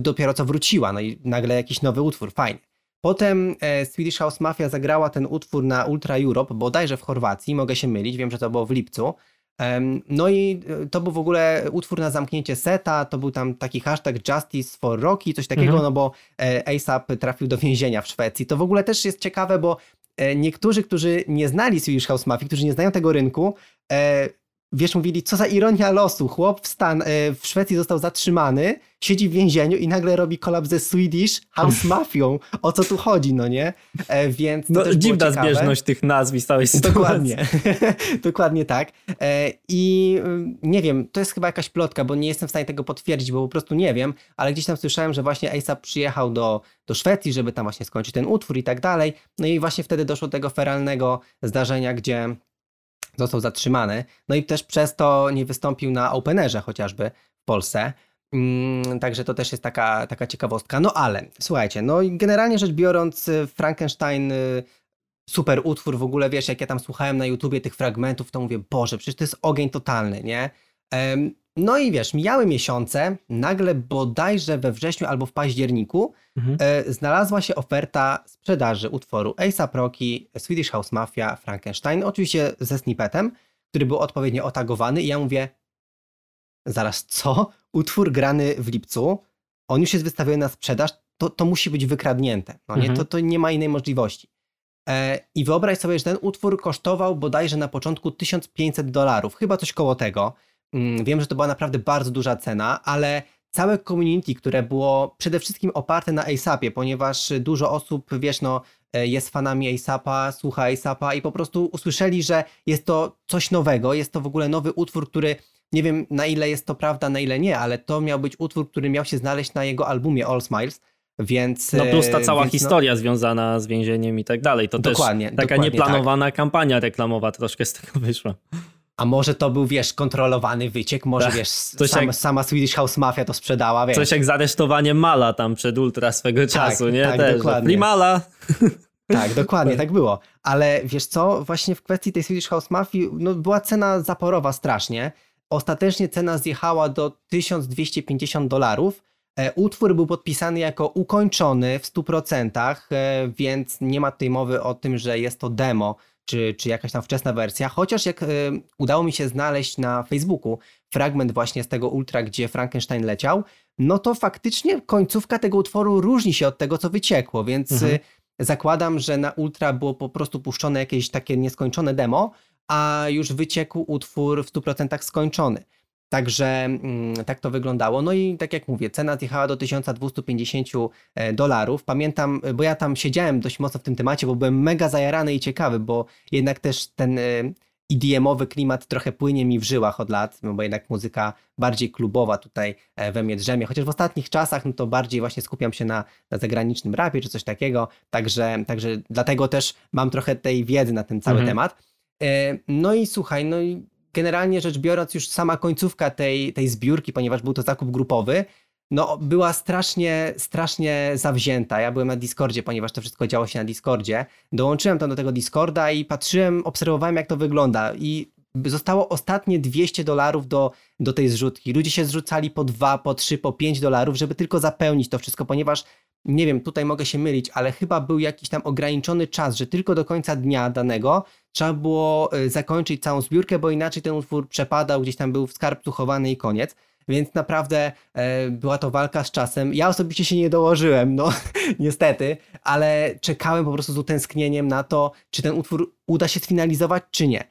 dopiero co wróciła, no i nagle jakiś nowy utwór, fajnie. Potem Swedish House Mafia zagrała ten utwór na Ultra Europe, bodajże w Chorwacji, mogę się mylić, wiem, że to było w lipcu. No i to był w ogóle utwór na zamknięcie seta, to był tam taki hashtag Justice for Rocky, coś takiego, mhm. no bo ASAP trafił do więzienia w Szwecji. To w ogóle też jest ciekawe, bo E, niektórzy, którzy nie znali Swedish House Mafia, którzy nie znają tego rynku, e, wiesz, mówili, co za ironia losu. Chłop w, Stan, e, w Szwecji został zatrzymany, siedzi w więzieniu i nagle robi kolab ze Swedish House Mafią. O co tu chodzi, no nie? Więc no, dziwna zbieżność tych nazw i całej sytuacji. Dokładnie. Dokładnie tak. I mm, nie wiem, to jest chyba jakaś plotka, bo nie jestem w stanie tego potwierdzić, bo po prostu nie wiem, ale gdzieś tam słyszałem, że właśnie ASAP przyjechał do, do Szwecji, żeby tam właśnie skończyć ten utwór i tak dalej. No i właśnie wtedy doszło do tego feralnego zdarzenia, gdzie został zatrzymany. No i też przez to nie wystąpił na Openerze chociażby w Polsce. Mm, także to też jest taka, taka ciekawostka. No ale słuchajcie, no generalnie rzecz biorąc, y, Frankenstein y, super utwór, w ogóle wiesz, jak ja tam słuchałem na YouTubie tych fragmentów, to mówię, Boże, przecież to jest ogień totalny, nie? No i wiesz, mijały miesiące, nagle bodajże we wrześniu albo w październiku mhm. e, znalazła się oferta sprzedaży utworu A$AP Rocky, Swedish House Mafia, Frankenstein, oczywiście ze snippetem, który był odpowiednio otagowany i ja mówię, zaraz co? Utwór grany w lipcu, on już jest wystawiony na sprzedaż, to, to musi być wykradnięte. No nie? Mhm. To, to nie ma innej możliwości. E, I wyobraź sobie, że ten utwór kosztował bodajże na początku 1500 dolarów, chyba coś koło tego. Mm, wiem, że to była naprawdę bardzo duża cena, ale całe community, które było przede wszystkim oparte na ASAPie, ponieważ dużo osób, wiesz, no, e, jest fanami ASAPa, słucha ASAPa i po prostu usłyszeli, że jest to coś nowego, jest to w ogóle nowy utwór, który nie wiem na ile jest to prawda, na ile nie, ale to miał być utwór, który miał się znaleźć na jego albumie All Smiles. Więc, no plus ta cała historia no, związana z więzieniem i tak dalej. To dokładnie, też taka dokładnie nieplanowana tak. kampania reklamowa troszkę z tego wyszła. A może to był, wiesz, kontrolowany wyciek, może tak, wiesz, sam, jak, sama Swedish House Mafia to sprzedała, wiesz. Coś jak zaresztowanie Mala tam przed ultra swego tak, czasu, nie? Tak, Też, dokładnie. Mala. Tak, dokładnie, tak było. Ale wiesz co, właśnie w kwestii tej Swedish House Mafii, no była cena zaporowa strasznie. Ostatecznie cena zjechała do 1250 dolarów. E, utwór był podpisany jako ukończony w 100%, e, więc nie ma tutaj mowy o tym, że jest to demo czy, czy jakaś tam wczesna wersja. Chociaż jak y, udało mi się znaleźć na Facebooku fragment właśnie z tego ultra, gdzie Frankenstein leciał, no to faktycznie końcówka tego utworu różni się od tego, co wyciekło, więc mhm. y, zakładam, że na ultra było po prostu puszczone jakieś takie nieskończone demo, a już wyciekł utwór w 100% skończony. Także mm, tak to wyglądało. No i tak jak mówię, cena zjechała do 1250 e, dolarów. Pamiętam, bo ja tam siedziałem dość mocno w tym temacie, bo byłem mega zajarany i ciekawy, bo jednak też ten EDM-owy klimat trochę płynie mi w żyłach od lat, no bo jednak muzyka bardziej klubowa tutaj e, we mnie drzemie, chociaż w ostatnich czasach no to bardziej właśnie skupiam się na, na zagranicznym rapie czy coś takiego, także, także dlatego też mam trochę tej wiedzy na ten cały mhm. temat. E, no i słuchaj, no i generalnie rzecz biorąc, już sama końcówka tej, tej zbiórki, ponieważ był to zakup grupowy, no była strasznie, strasznie zawzięta. Ja byłem na Discordzie, ponieważ to wszystko działo się na Discordzie. Dołączyłem tam do tego Discorda i patrzyłem, obserwowałem jak to wygląda i zostało ostatnie 200 dolarów do, do tej zrzutki. Ludzie się zrzucali po 2, po 3, po 5 dolarów, żeby tylko zapełnić to wszystko, ponieważ nie wiem, tutaj mogę się mylić, ale chyba był jakiś tam ograniczony czas, że tylko do końca dnia danego trzeba było y, zakończyć całą zbiórkę, bo inaczej ten utwór przepadał, gdzieś tam był w skarbcu chowany i koniec. Więc naprawdę e, była to walka z czasem. Ja osobiście się nie dołożyłem, no niestety, ale czekałem po prostu z utęsknieniem na to, czy ten utwór uda się sfinalizować, czy nie.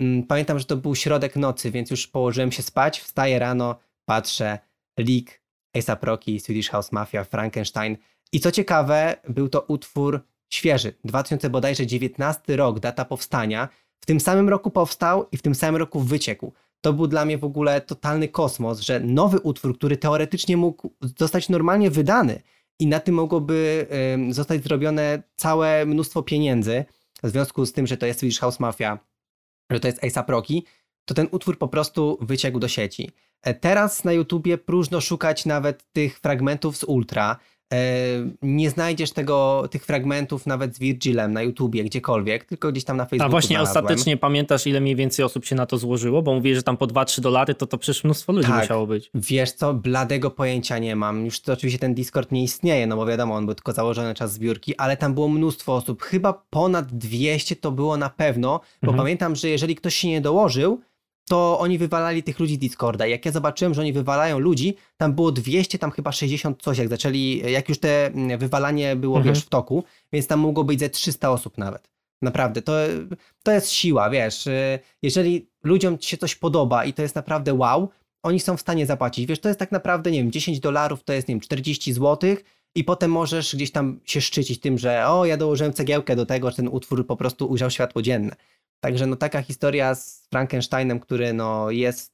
Mm, pamiętam, że to był środek nocy, więc już położyłem się spać, wstaję rano, patrzę, leak, A$AP Rocky, Swedish House Mafia, Frankenstein. I co ciekawe, był to utwór świeży, 2000 bodajże 19 rok, data powstania. W tym samym roku powstał i w tym samym roku wyciekł. To był dla mnie w ogóle totalny kosmos, że nowy utwór, który teoretycznie mógł zostać normalnie wydany i na tym mogłoby zostać zrobione całe mnóstwo pieniędzy, w związku z tym, że to jest Swedish House Mafia, że to jest A$AP Rocky, to ten utwór po prostu wyciekł do sieci. E, teraz na YouTubie próżno szukać nawet tych fragmentów z Ultra. E, nie znajdziesz tego, tych fragmentów nawet z Virgilem na YouTubie, gdziekolwiek, tylko gdzieś tam na Facebooku. A właśnie znalazłem. ostatecznie pamiętasz, ile mniej więcej osób się na to złożyło? Bo mówię, że tam po 2-3 dolary to to przecież mnóstwo ludzi tak. musiało być. Wiesz co, bladego pojęcia nie mam. Już to oczywiście ten Discord nie istnieje, no bo wiadomo, on był tylko założony czas zbiórki, ale tam było mnóstwo osób. Chyba ponad 200 to było na pewno, bo mhm. pamiętam, że jeżeli ktoś się nie dołożył, to oni wywalali tych ludzi z Discorda. Jak ja zobaczyłem, że oni wywalają ludzi, tam było 200, tam chyba 60 coś, jak zaczęli, jak już te mm, wywalanie było, mhm. wiesz, w toku, więc tam mogło być ze 300 osób nawet. Naprawdę, to, to jest siła, wiesz, y, jeżeli ludziom się coś podoba i to jest naprawdę wow, oni są w stanie zapłacić. Wiesz, to jest tak naprawdę, nie wiem, 10 dolarów to jest, nie wiem, 40 złotych i potem możesz gdzieś tam się szczycić tym, że o, ja dołożyłem cegiełkę do tego, że ten utwór po prostu ujrzał światło dzienne. Także no taka historia z Frankensteinem, który no jest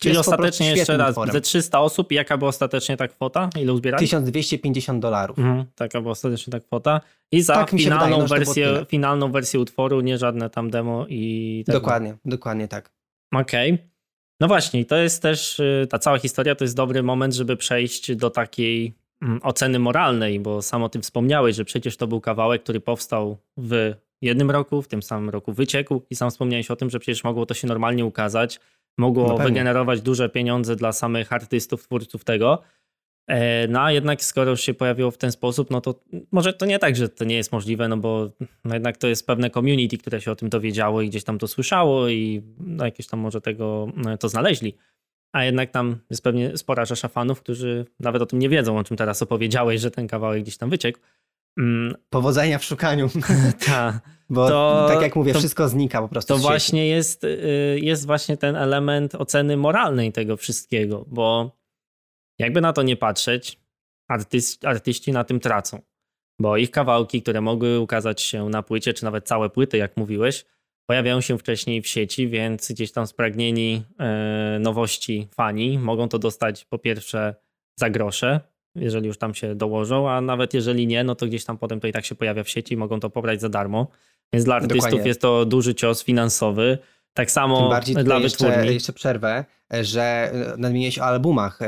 Czyli jest ostatecznie jeszcze raz, utworem. ze 300 osób, jaka była ostatecznie ta kwota? Ile uzbierali? 1250 dolarów. Mhm, taka była ostatecznie ta kwota. I za tak finalną, wydaje, no, wersję, finalną wersję utworu, nie żadne tam demo i... Tak dokładnie, dokładnie tak. Okej. Okay. No właśnie, to jest też, y, ta cała historia to jest dobry moment, żeby przejść do takiej mm, oceny moralnej, bo sam o tym wspomniałeś, że przecież to był kawałek, który powstał w jednym roku, w tym samym roku wyciekł i sam wspomniałeś o tym, że przecież mogło to się normalnie ukazać, mogło no wygenerować duże pieniądze dla samych artystów, twórców tego. E, no a jednak skoro już się pojawiło w ten sposób, no to może to nie tak, że to nie jest możliwe, no bo no jednak to jest pewne community, które się o tym dowiedziało i gdzieś tam to słyszało i no jakieś tam może tego no to znaleźli. a jednak tam jest pewnie spora rzesza fanów, którzy nawet o tym nie wiedzą, o czym teraz opowiedziałeś, że ten kawałek gdzieś tam wyciekł. Mm. Powodzenia w szukaniu. Tak. Bo to, tak jak mówię, to, wszystko znika po prostu. To właśnie jest, y, jest właśnie ten element oceny moralnej tego wszystkiego, bo jakby na to nie patrzeć, artyst, artyści na tym tracą. Bo ich kawałki, które mogły ukazać się na płycie, czy nawet całe płyty, jak mówiłeś, pojawiają się wcześniej w sieci, więc gdzieś tam spragnieni e, nowości fani mogą to dostać po pierwsze za grosze, jeżeli już tam się dołożą, a nawet jeżeli nie, no to gdzieś tam potem to i tak się pojawia w sieci i mogą to pobrać za darmo. Więc dla artystów Dokładnie. jest to duży cios finansowy. Tak samo Tym bardziej dla wytwórni. Jeszcze, jeszcze przerwę, że e, nadmieniłeś o albumach,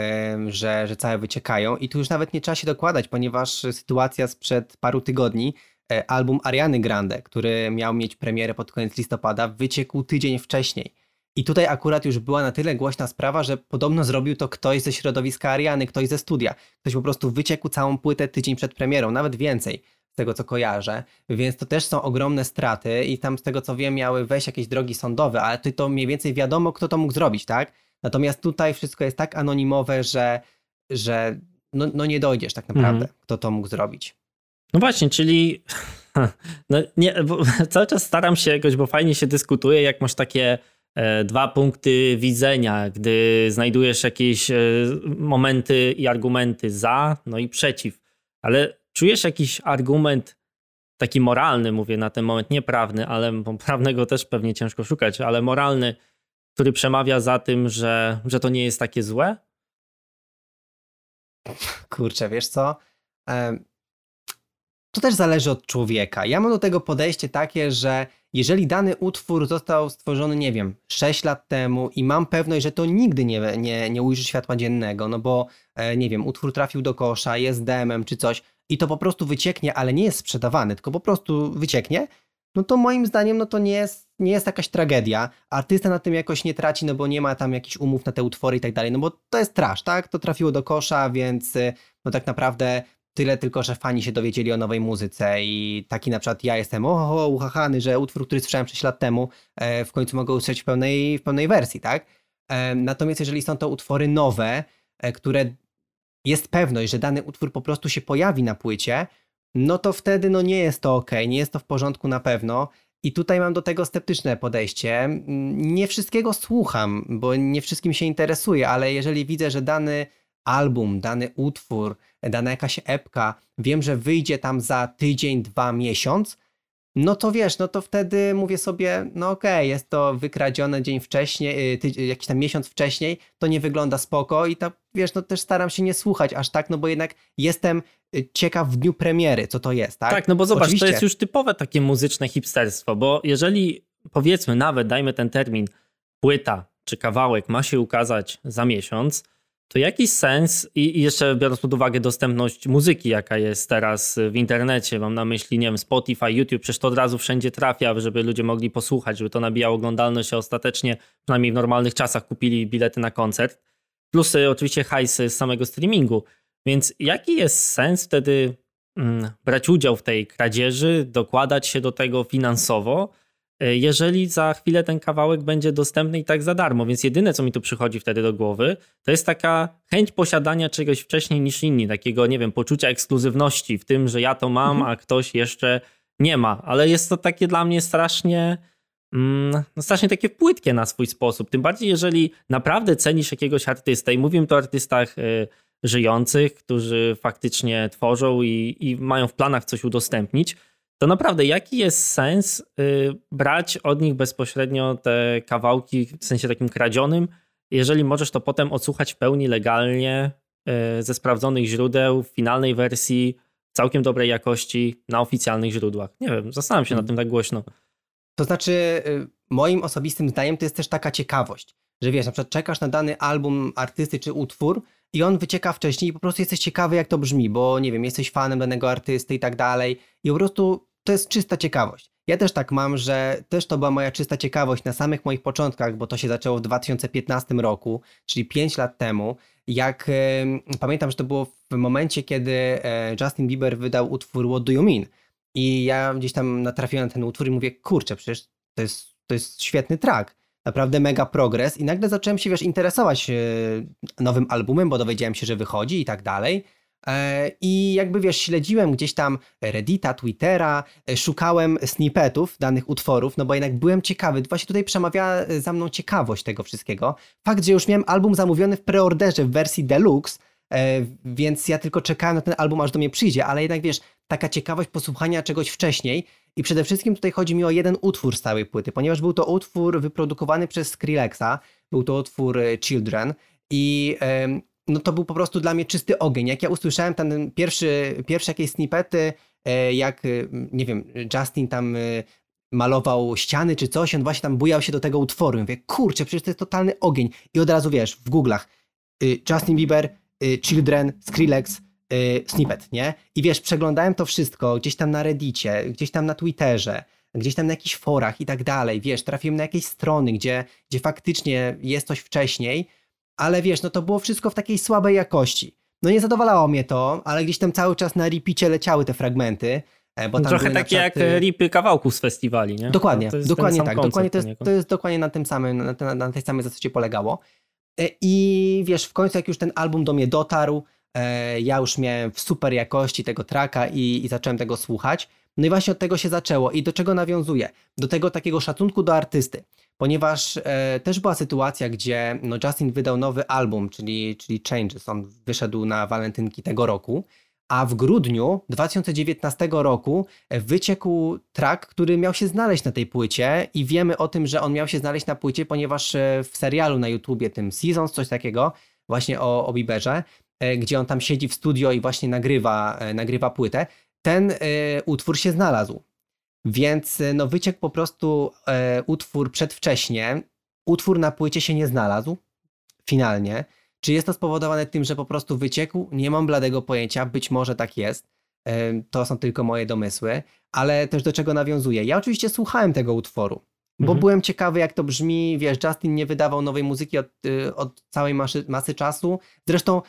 że, że całe wyciekają i tu już nawet nie trzeba się dokładać, ponieważ sytuacja sprzed paru tygodni, e, album Ariany Grande, który miał mieć premierę pod koniec listopada, wyciekł tydzień wcześniej. I tutaj akurat już była na tyle głośna sprawa, że podobno zrobił to ktoś ze środowiska Ariany, ktoś ze studia. Ktoś po prostu wyciekł całą płytę tydzień przed premierą, nawet więcej z tego co kojarzę, więc to też są ogromne straty i tam z tego co wiem miały wejść jakieś drogi sądowe, ale to, to mniej więcej wiadomo kto to mógł zrobić, tak? Natomiast tutaj wszystko jest tak anonimowe, że, że no, no nie dojdziesz tak naprawdę, mhm. kto to mógł zrobić. No właśnie, czyli no nie, cały czas staram się jakoś, bo fajnie się dyskutuje, jak masz takie dwa punkty widzenia, gdy znajdujesz jakieś e, momenty i argumenty za, no i przeciw. Ale czujesz jakiś argument taki moralny, mówię na ten moment, nie prawny, ale prawnego też pewnie ciężko szukać, ale moralny, który przemawia za tym, że, że to nie jest takie złe? Kurczę, wiesz co? To też zależy od człowieka. Ja mam do tego podejście takie, że jeżeli dany utwór został stworzony, nie wiem, 6 lat temu i mam pewność, że to nigdy nie, nie, nie ujrzy światła dziennego, no bo e, nie wiem, utwór trafił do kosza, jest demem czy coś i to po prostu wycieknie, ale nie jest sprzedawany, tylko po prostu wycieknie, no to moim zdaniem no to nie jest, nie jest jakaś tragedia. Artysta na tym jakoś nie traci, no bo nie ma tam jakichś umów na te utwory i tak dalej, no bo to jest trash, tak? To trafiło do kosza, więc y, no tak naprawdę tyle tylko, że fani się dowiedzieli o nowej muzyce i taki na przykład ja jestem oho, uchachany, że utwór, który słyszałem 6 lat temu e, w końcu mogę usłyszeć w pełnej, w pełnej wersji, tak? E, natomiast jeżeli są to utwory nowe, e, które jest pewność, że dany utwór po prostu się pojawi na płycie, no to wtedy no nie jest to ok, nie jest to w porządku na pewno. I tutaj mam do tego sceptyczne podejście. Nie wszystkiego słucham, bo nie wszystkim się interesuje, ale jeżeli widzę, że dany album, dany utwór, dana jakaś epka, wiem, że wyjdzie tam za tydzień, dwa, miesiąc, no to wiesz, no to wtedy mówię sobie, no okej, okay, jest to wykradzione dzień wcześniej, ty, jakiś tam miesiąc wcześniej, to nie wygląda spoko i tak, wiesz, no też staram się nie słuchać aż tak, no bo jednak jestem y, ciekaw w dniu premiery, co to jest, tak? Tak, no bo zobacz, Oczywiście. to jest już typowe takie muzyczne hipsterstwo, bo jeżeli powiedzmy nawet, dajmy ten termin, płyta czy kawałek ma się ukazać za miesiąc, to jakiś sens i jeszcze biorąc pod uwagę dostępność muzyki, jaka jest teraz w internecie, mam na myśli, nie wiem, Spotify, YouTube, przecież to od razu wszędzie trafia, żeby ludzie mogli posłuchać, żeby to nabijało oglądalność, a ostatecznie, przynajmniej w normalnych czasach, kupili bilety na koncert. Plus oczywiście hajsy z samego streamingu. Więc jaki jest sens wtedy mm, brać udział w tej kradzieży, dokładać się do tego finansowo, jeżeli za chwilę ten kawałek będzie dostępny i tak za darmo. Więc jedyne, co mi tu przychodzi wtedy do głowy, to jest taka chęć posiadania czegoś wcześniej niż inni, takiego, nie wiem, poczucia ekskluzywności w tym, że ja to mam, mhm. a ktoś jeszcze nie ma. Ale jest to takie dla mnie strasznie. Mm, no strasznie takie płytkie na swój sposób. Tym bardziej, jeżeli naprawdę cenisz jakiegoś artystę, i mówimy tu o artystach y, żyjących, którzy faktycznie tworzą i, i mają w planach coś udostępnić, to naprawdę jaki jest sens y, brać od nich bezpośrednio te kawałki w sensie takim kradzionym, jeżeli możesz to potem odsłuchać w pełni legalnie y, ze sprawdzonych źródeł w finalnej wersji całkiem dobrej jakości na oficjalnych źródłach. Nie wiem, zastanawiam się nad tym tak głośno. To znaczy, y, moim osobistym zdaniem to jest też taka ciekawość, że wiesz, na przykład czekasz na dany album artysty czy utwór i on wycieka wcześniej i po prostu jesteś ciekawy, jak to brzmi, bo nie wiem, jesteś fanem danego artysty i tak dalej. I po prostu to jest czysta ciekawość. Ja też tak mam, że też to była moja czysta ciekawość na samych moich początkach, bo to się zaczęło w 2015 roku, czyli 5 lat temu. Jak e, pamiętam, że to było w momencie, kiedy e, Justin Bieber wydał utwór What Do You Mean? I ja gdzieś tam natrafiłem na ten utwór i mówię, kurczę, przecież to jest, to jest świetny track. naprawdę mega progres i nagle zacząłem się, wiesz, interesować nowym albumem, bo dowiedziałem się, że wychodzi i tak dalej. E, I jakby wiesz, śledziłem gdzieś tam Reddita, Twittera, e, szukałem snippetów danych utworów, no bo jednak byłem ciekawy. Właśnie tutaj przemawiała e, za mną ciekawość tego wszystkiego. Fakt, że już miałem album zamówiony w preorderze w wersji deluxe, więc ja tylko czekałem na ten album, aż do mnie przyjdzie, ale jednak wiesz, taka ciekawość posłuchania czegoś wcześniej. I przede wszystkim tutaj chodzi mi o jeden utwór z całej płyty, ponieważ był to utwór wyprodukowany przez Skrillexa, był to utwór Children. I no to był po prostu dla mnie czysty ogień. Jak ja usłyszałem ten pierwszy, pierwsze jakieś snippety, e, jak, e, nie wiem, Justin tam e, malował ściany czy coś, on właśnie tam bujał się do tego utworu. I mówię, kurczę, przecież to jest totalny ogień. I od razu wiesz, w Google'ach Justin Bieber, Children, Skrillex, snippet, nie? I wiesz, przeglądałem to wszystko gdzieś tam na Reddicie, gdzieś tam na Twitterze, gdzieś tam na jakichś forach i tak dalej. Wiesz, trafiłem na jakieś strony, gdzie, gdzie faktycznie jest coś wcześniej ale wiesz, no to było wszystko w takiej słabej jakości. No nie zadowalało mnie to, ale gdzieś tam cały czas na ripicie leciały te fragmenty. E, bo tam Trochę takie jak ripy kawałków z festiwali, nie? Dokładnie, no dokładnie tak. Dokładnie to, jest, to jest dokładnie na tym samym, na, na, na tej samej zasadzie polegało. E, I wiesz, w końcu jak już ten album do mnie dotarł, e, ja już miałem w super jakości tego traka i, i zacząłem tego słuchać. No i właśnie od tego się zaczęło. I do czego nawiązuje? Do tego takiego szacunku do artysty ponieważ e, też była sytuacja, gdzie no, Justin wydał nowy album, czyli, czyli Changes. On wyszedł na walentynki tego roku, a w grudniu 2019 roku wyciekł track, który miał się znaleźć na tej płycie i wiemy o tym, że on miał się znaleźć na płycie, ponieważ e, w serialu na YouTubie, tym Seasons, coś takiego, właśnie o, o Bieberze, e, gdzie on tam siedzi w studio i właśnie nagrywa, e, nagrywa płytę, ten utwór się znalazł. Więc e, no, wyciekł po prostu e, utwór przedwcześnie. Utwór na płycie się nie znalazł finalnie. Czy jest to spowodowane tym, że po prostu wyciekł? Nie mam bladego pojęcia, być może tak jest. E, to są tylko moje domysły, ale też do czego nawiązuję. Ja oczywiście słuchałem tego utworu, bo mhm. byłem ciekawy, jak to brzmi. Wiesz, Justin nie wydawał nowej muzyki od, od całej masy, masy czasu. Zresztą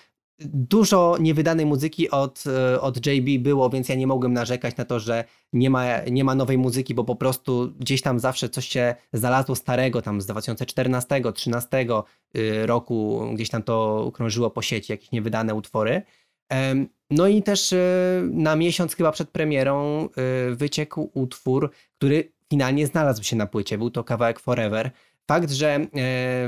dużo niewydanej muzyki od, e, od JB było, więc ja nie mogłem narzekać na to, że nie ma, nie ma nowej muzyki, bo po prostu gdzieś tam zawsze coś się znalazło starego, tam z 2014-2013 y, roku, gdzieś tam to krążyło po sieci, jakieś niewydane utwory. No i też y, na miesiąc chyba przed premierą y, wyciekł utwór, który finalnie znalazł się na płycie. Był to kawałek Forever fakt, że e,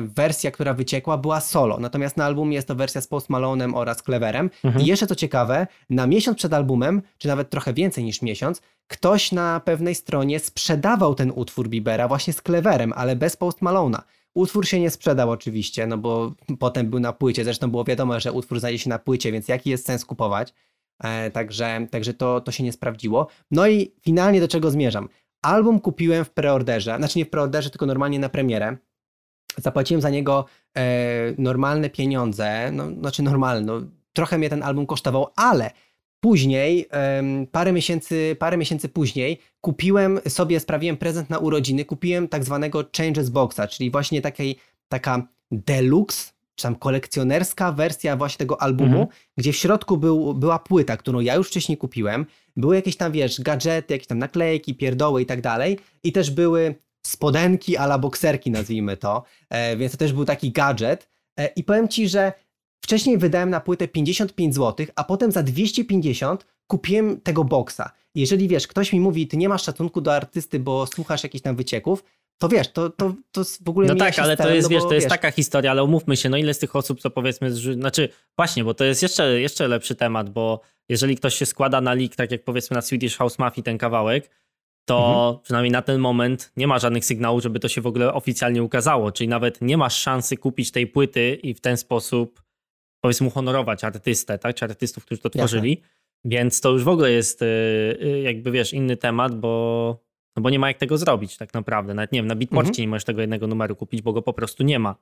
wersja, która wyciekła, była solo, natomiast na albumie jest to wersja z Post Malonem oraz Cleverem. Mhm. I jeszcze co ciekawe, na miesiąc przed albumem, czy nawet trochę więcej niż miesiąc, ktoś na pewnej stronie sprzedawał ten utwór Bibera właśnie z Cleverem, ale bez Post Malona. Utwór się nie sprzedał oczywiście, no bo potem był na płycie, zresztą było wiadomo, że utwór znajdzie się na płycie, więc jaki jest sens kupować? E, także także to, to się nie sprawdziło. No i finalnie do czego zmierzam? Album kupiłem w preorderze, znaczy nie w preorderze, tylko normalnie na premierę. Zapłaciłem za niego e, normalne pieniądze, no, znaczy normalne, no, trochę mnie ten album kosztował, ale później, parę, miesięcy, parę miesięcy później, kupiłem sobie, sprawiłem prezent na urodziny, kupiłem tak zwanego Changes Boxa, czyli właśnie takiej, taka deluxe czy tam kolekcjonerska wersja właśnie tego albumu, mhm. gdzie w środku był, była płyta, którą ja już wcześniej kupiłem. Były jakieś tam, wiesz, gadżety, jakieś tam naklejki, pierdoły i tak dalej. I też były spodenki ala bokserki, nazwijmy to. E, więc to też był taki gadżet. E, I powiem Ci, że wcześniej wydałem na płytę 55 zł, a potem za 250 kupiłem tego boksa. Jeżeli wiesz, ktoś mi mówi, ty nie masz szacunku do artysty, bo słuchasz jakichś tam wycieków, to wiesz, to, to, to w ogóle No tak, ale to jest, no wiesz, to jest taka historia, ale umówmy się, no ile z tych osób, co powiedzmy, znaczy właśnie, bo to jest jeszcze, jeszcze lepszy temat, bo jeżeli ktoś się składa na leak, tak jak powiedzmy na Swedish House Mafia ten kawałek, to mhm. przynajmniej na ten moment nie ma żadnych sygnałów, żeby to się w ogóle oficjalnie ukazało, czyli nawet nie masz szansy kupić tej płyty i w ten sposób powiedzmy uhonorować artystę, tak, czy artystów, którzy to tworzyli, Jasne. więc to już w ogóle jest y, y, jakby, wiesz, inny temat, bo no bo nie ma jak tego zrobić tak naprawdę. Nawet nie wiem, na Bitporcie mhm. nie możesz tego jednego numeru kupić, bo go po prostu nie ma.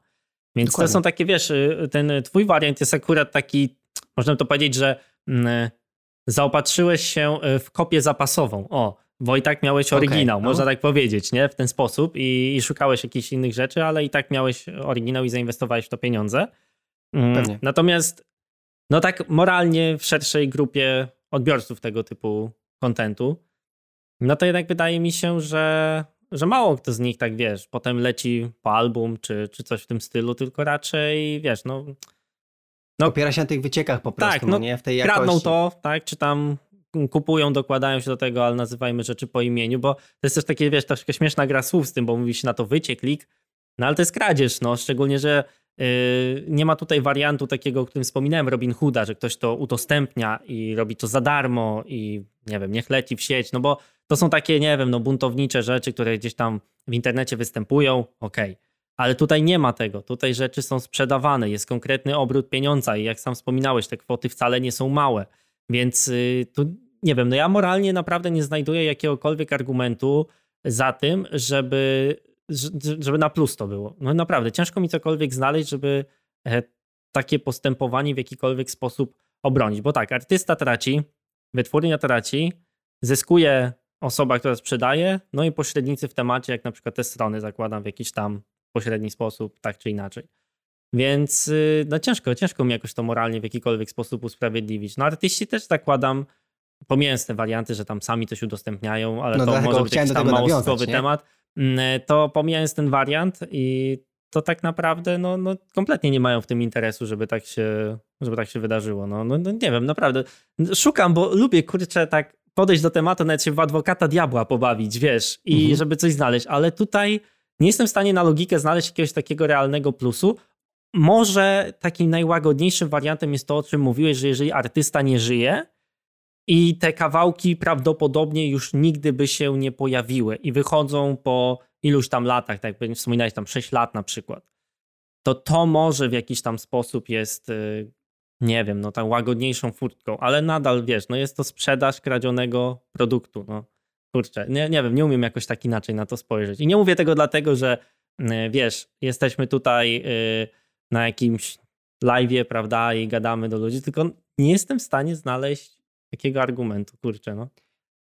Więc Dokładnie. to są takie, wiesz, y, ten twój wariant jest akurat taki, można to powiedzieć, że mm, zaopatrzyłeś się y, w kopię zapasową. O, Wojtak miałeś oryginał, okay, no. można tak powiedzieć, nie? W ten sposób I, i, szukałeś jakichś innych rzeczy, ale i tak miałeś oryginał i zainwestowałeś w to pieniądze. Mm, Pewnie. Natomiast, no tak moralnie w szerszej grupie odbiorców tego typu kontentu, no to jednak wydaje mi się, że że mało kto z nich tak, wiesz, potem leci po album czy, czy coś w tym stylu, tylko raczej, wiesz, no... no Opiera się na tych wyciekach po prostu, tak, no, nie? W tej jakości. Kradną to, tak, czy tam kupują, dokładają się do tego, ale nazywajmy rzeczy po imieniu, bo to jest też takie, wiesz, troszkę śmieszna gra słów z tym, bo mówi się na to wycieklik, no ale to jest kradzież, no, szczególnie, że nie ma tutaj wariantu takiego, o którym wspominałem, Robin Hooda, że ktoś to udostępnia i robi to za darmo i nie wiem, niech leci w sieć, no bo to są takie, nie wiem, no buntownicze rzeczy, które gdzieś tam w internecie występują, okej. Okay. Ale tutaj nie ma tego. Tutaj rzeczy są sprzedawane, jest konkretny obrót pieniądza i jak sam wspominałeś, te kwoty wcale nie są małe. Więc y, tu nie wiem, no ja moralnie naprawdę nie znajduję jakiegokolwiek argumentu za tym, żeby, żeby na plus to było. No naprawdę, ciężko mi cokolwiek znaleźć, żeby e, takie postępowanie w jakikolwiek sposób obronić. Bo tak, artysta traci, wytwórnia traci, zyskuje osoba, która sprzedaje, no i pośrednicy w temacie, jak na przykład te strony zakładam w jakiś tam pośredni sposób, tak czy inaczej. Więc y, no ciężko, ciężko mi jakoś to moralnie w jakikolwiek sposób usprawiedliwić. No artyści też zakładam, pomijając te warianty, że tam sami coś udostępniają, ale no to może być jakiś tam małostkowy temat, to pomijając ten wariant i to tak naprawdę no, no kompletnie nie mają w tym interesu, żeby tak się, żeby tak się wydarzyło. No, no, no nie wiem, naprawdę. Szukam, bo lubię, kurczę, tak podejść do tematu, nawet się w adwokata diabła pobawić, wiesz, i mhm. żeby coś znaleźć, ale tutaj nie jestem w stanie na logikę znaleźć jakiegoś takiego realnego plusu. Może takim najłagodniejszym wariantem jest to, o czym mówiłeś, że jeżeli artysta nie żyje i te kawałki prawdopodobnie już nigdy by się nie pojawiły i wychodzą po iluś tam latach, tak jak wspominałeś, tam 6 lat na przykład, to to może w jakiś tam sposób jest y, nie wiem, no tam łagodniejszą furtką, ale nadal wiesz, no jest to sprzedaż kradzionego produktu. No. Kurczę, nie, nie wiem, nie umiem jakoś tak inaczej na to spojrzeć. I nie mówię tego dlatego, że y, wiesz, jesteśmy tutaj y, na jakimś live'ie, prawda, i gadamy do ludzi, tylko nie jestem w stanie znaleźć takiego argumentu, kurczę, no.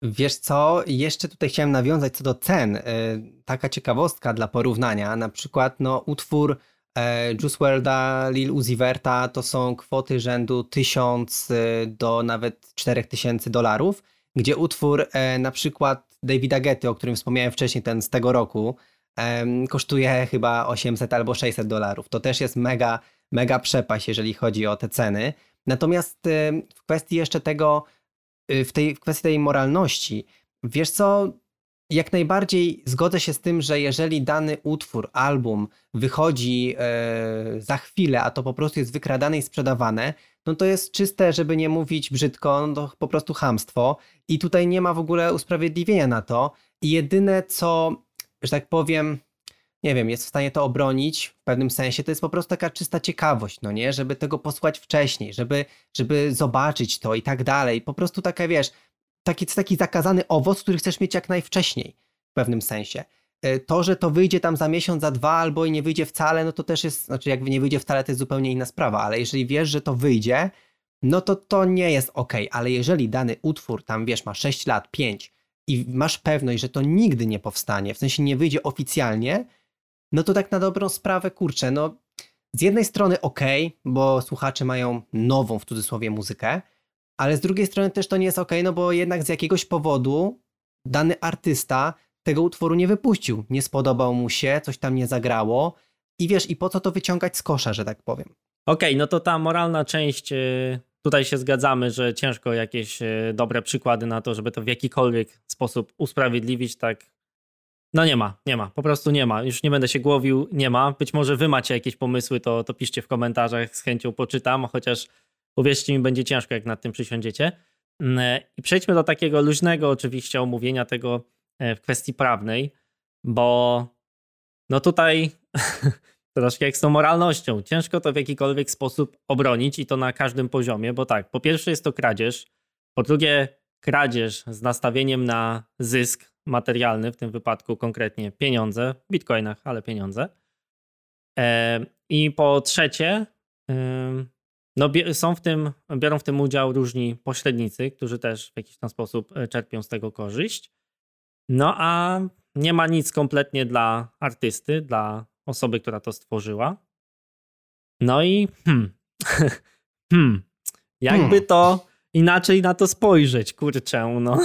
Wiesz co, jeszcze tutaj chciałem nawiązać co do cen. Y, taka ciekawostka dla porównania, na przykład no utwór E, Juice WRLD'a, Lil Uzi Verta to są kwoty rzędu 1000 e, do nawet 4000 dolarów, gdzie utwór e, na przykład Davida Getty, o którym wspomniałem wcześniej, ten z tego roku, kosztuje chyba 800 albo 600 dolarów. To też jest mega, mega przepaść, jeżeli chodzi o te ceny. Natomiast w kwestii jeszcze tego, w, tej, w kwestii tej moralności, wiesz co, jak najbardziej zgodzę się z tym, że jeżeli dany utwór, album wychodzi e, za chwilę, a to po prostu jest wykradane i sprzedawane, no to jest czyste, żeby nie mówić brzydko, no to po prostu hamstwo. I tutaj nie ma w ogóle usprawiedliwienia na to. I jedyne co, że tak powiem, nie wiem, jest w stanie to obronić w pewnym sensie, to jest po prostu taka czysta ciekawość, no nie? Żeby tego posłać wcześniej, żeby, żeby zobaczyć to i tak dalej. Po prostu taka, wiesz, taki, taki zakazany owoc, który chcesz mieć jak najwcześniej w pewnym sensie. E, to, że to wyjdzie tam za miesiąc, za dwa, albo i nie wyjdzie wcale, no to też jest, znaczy jakby nie wyjdzie wcale, to jest zupełnie inna sprawa, ale jeżeli wiesz, że to wyjdzie, no to to nie jest ok, ale jeżeli dany utwór tam, wiesz, ma 6 lat, 5 i masz pewność, że to nigdy nie powstanie, w sensie nie wyjdzie oficjalnie, no to tak na dobrą sprawę, kurczę, no z jednej strony ok, bo słuchacze mają nową w cudzysłowie muzykę, ale z drugiej strony też to nie jest ok, no bo jednak z jakiegoś powodu dany artysta tego utworu nie wypuścił. Nie spodobał mu się, coś tam nie zagrało. I wiesz, i po co to wyciągać z kosza, że tak powiem. Okej, okay, no to ta moralna część, y, tutaj się zgadzamy, że ciężko jakieś y, dobre przykłady na to, żeby to w jakikolwiek sposób usprawiedliwić, tak. No nie ma, nie ma, po prostu nie ma. Już nie będę się głowił, nie ma. Być może wy macie jakieś pomysły, to, to piszcie w komentarzach, z chęcią poczytam, chociaż Uwierzcie mi, będzie ciężko, jak nad tym przysiądziecie. Mm, I przejdźmy do takiego luźnego oczywiście omówienia tego e, w kwestii prawnej, bo no tutaj troszkę jak z tą moralnością. Ciężko to w jakikolwiek sposób obronić i to na każdym poziomie, bo tak, po pierwsze jest to kradzież, po drugie kradzież z nastawieniem na zysk materialny, w tym wypadku konkretnie pieniądze, w bitcoinach, ale pieniądze. I po trzecie, no, są w tym, biorą w tym udział różni pośrednicy, którzy też w jakiś tam sposób e, czerpią z tego korzyść. No a nie ma nic kompletnie dla artysty, dla osoby, która to stworzyła. No i hmm, hmm, jakby hmm. to inaczej na to spojrzeć, kurczę, no.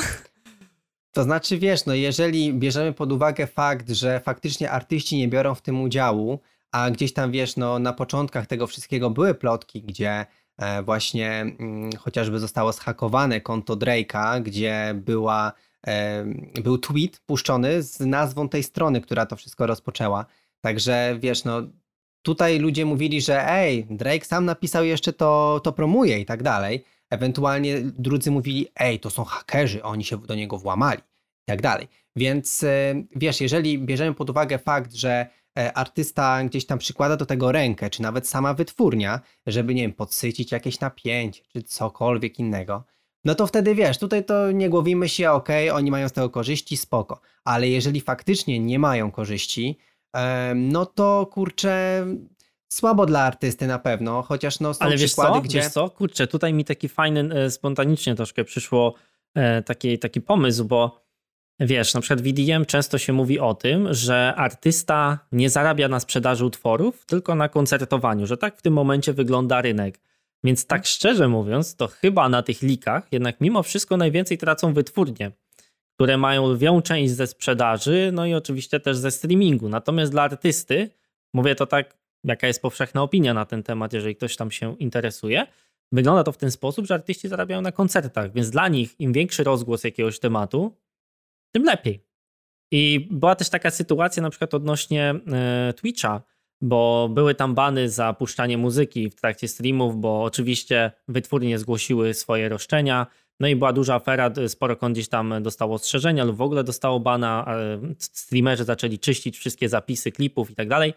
To znaczy, wiesz, no jeżeli bierzemy pod uwagę fakt, że faktycznie artyści nie biorą w tym udziału, a gdzieś tam, wiesz, no na początkach tego wszystkiego były plotki, gdzie e, właśnie mm, chociażby zostało zhakowane konto Drake'a, gdzie była, e, był tweet puszczony z nazwą tej strony, która to wszystko rozpoczęła. Także, wiesz, no tutaj ludzie mówili, że ej, Drake sam napisał jeszcze to, to promuje i tak dalej. Ewentualnie drudzy mówili, ej, to są hakerzy, oni się do niego włamali i tak dalej. Więc e, wiesz, jeżeli bierzemy pod uwagę fakt, że e, artysta gdzieś tam przykłada do tego rękę, czy nawet sama wytwórnia, żeby, nie wiem, podsycić jakieś napięcie, czy cokolwiek innego, no to wtedy wiesz, tutaj to nie głowimy się, ok, oni mają z tego korzyści, spoko. Ale jeżeli faktycznie nie mają korzyści, no to kurczę, słabo dla artysty na pewno, chociaż no są Ale przykłady, wiesz co? gdzie... Wiesz co? Kurczę, tutaj mi taki fajny, e, spontanicznie troszkę przyszło e, taki, taki pomysł, bo wiesz, na przykład w EDM często się mówi o tym, że artysta nie zarabia na sprzedaży utworów, tylko na koncertowaniu, że tak w tym momencie wygląda rynek. Więc tak szczerze mówiąc, to chyba na tych likach jednak mimo wszystko najwięcej tracą wytwórnie które mają lwią część ze sprzedaży, no i oczywiście też ze streamingu. Natomiast dla artysty, mówię to tak, jaka jest powszechna opinia na ten temat, jeżeli ktoś tam się interesuje, wygląda to w ten sposób, że artyści zarabiają na koncertach, więc dla nich im większy rozgłos jakiegoś tematu, tym lepiej. I była też taka sytuacja na przykład odnośnie e, Twitcha, bo były tam bany za puszczanie muzyki w trakcie streamów, bo oczywiście wytwórnie zgłosiły swoje roszczenia, no i była duża afera, sporo kont gdzieś tam dostało ostrzeżenia lub w ogóle dostało bana, streamerzy zaczęli czyścić wszystkie zapisy klipów i tak dalej.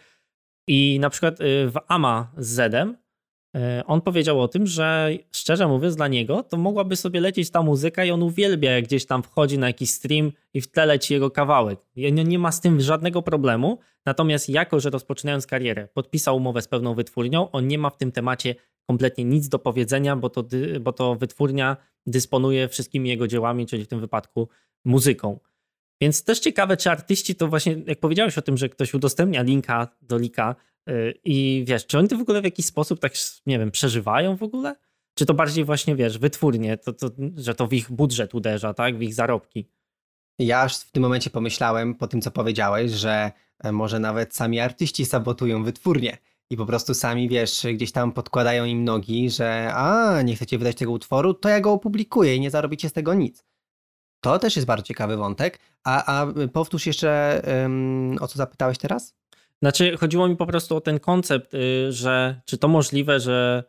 I na przykład y, w AMA z Zedem y, on powiedział o tym, że szczerze mówiąc dla niego to mogłaby sobie lecieć ta muzyka i on uwielbia jak gdzieś tam wchodzi na jakiś stream i w tle leci jego kawałek. Nie ma z tym żadnego problemu, natomiast jako, że rozpoczynając karierę podpisał umowę z pewną wytwórnią, on nie ma w tym temacie kompletnie nic do powiedzenia, bo to, bo to wytwórnia dysponuje wszystkimi jego dziełami, czyli w tym wypadku muzyką. Więc też ciekawe, czy artyści to właśnie, jak powiedziałeś o tym, że ktoś udostępnia linka do lika yy, i wiesz, czy oni to w ogóle w jakiś sposób tak, nie wiem, przeżywają w ogóle? Czy to bardziej właśnie, wiesz, wytwórnie, to, to, że to w ich budżet uderza, tak, w ich zarobki? Ja aż w tym momencie pomyślałem, po tym co powiedziałeś, że e, może nawet sami artyści sabotują wytwórnie i po prostu sami, wiesz, gdzieś tam podkładają im nogi, że a, nie chcecie wydać tego utworu, to ja go opublikuję i nie zarobicie z tego nic. To też jest bardzo ciekawy wątek. A, a powtórz jeszcze, um, o co zapytałeś teraz? Znaczy, chodziło mi po prostu o ten koncept, y, że czy to możliwe, że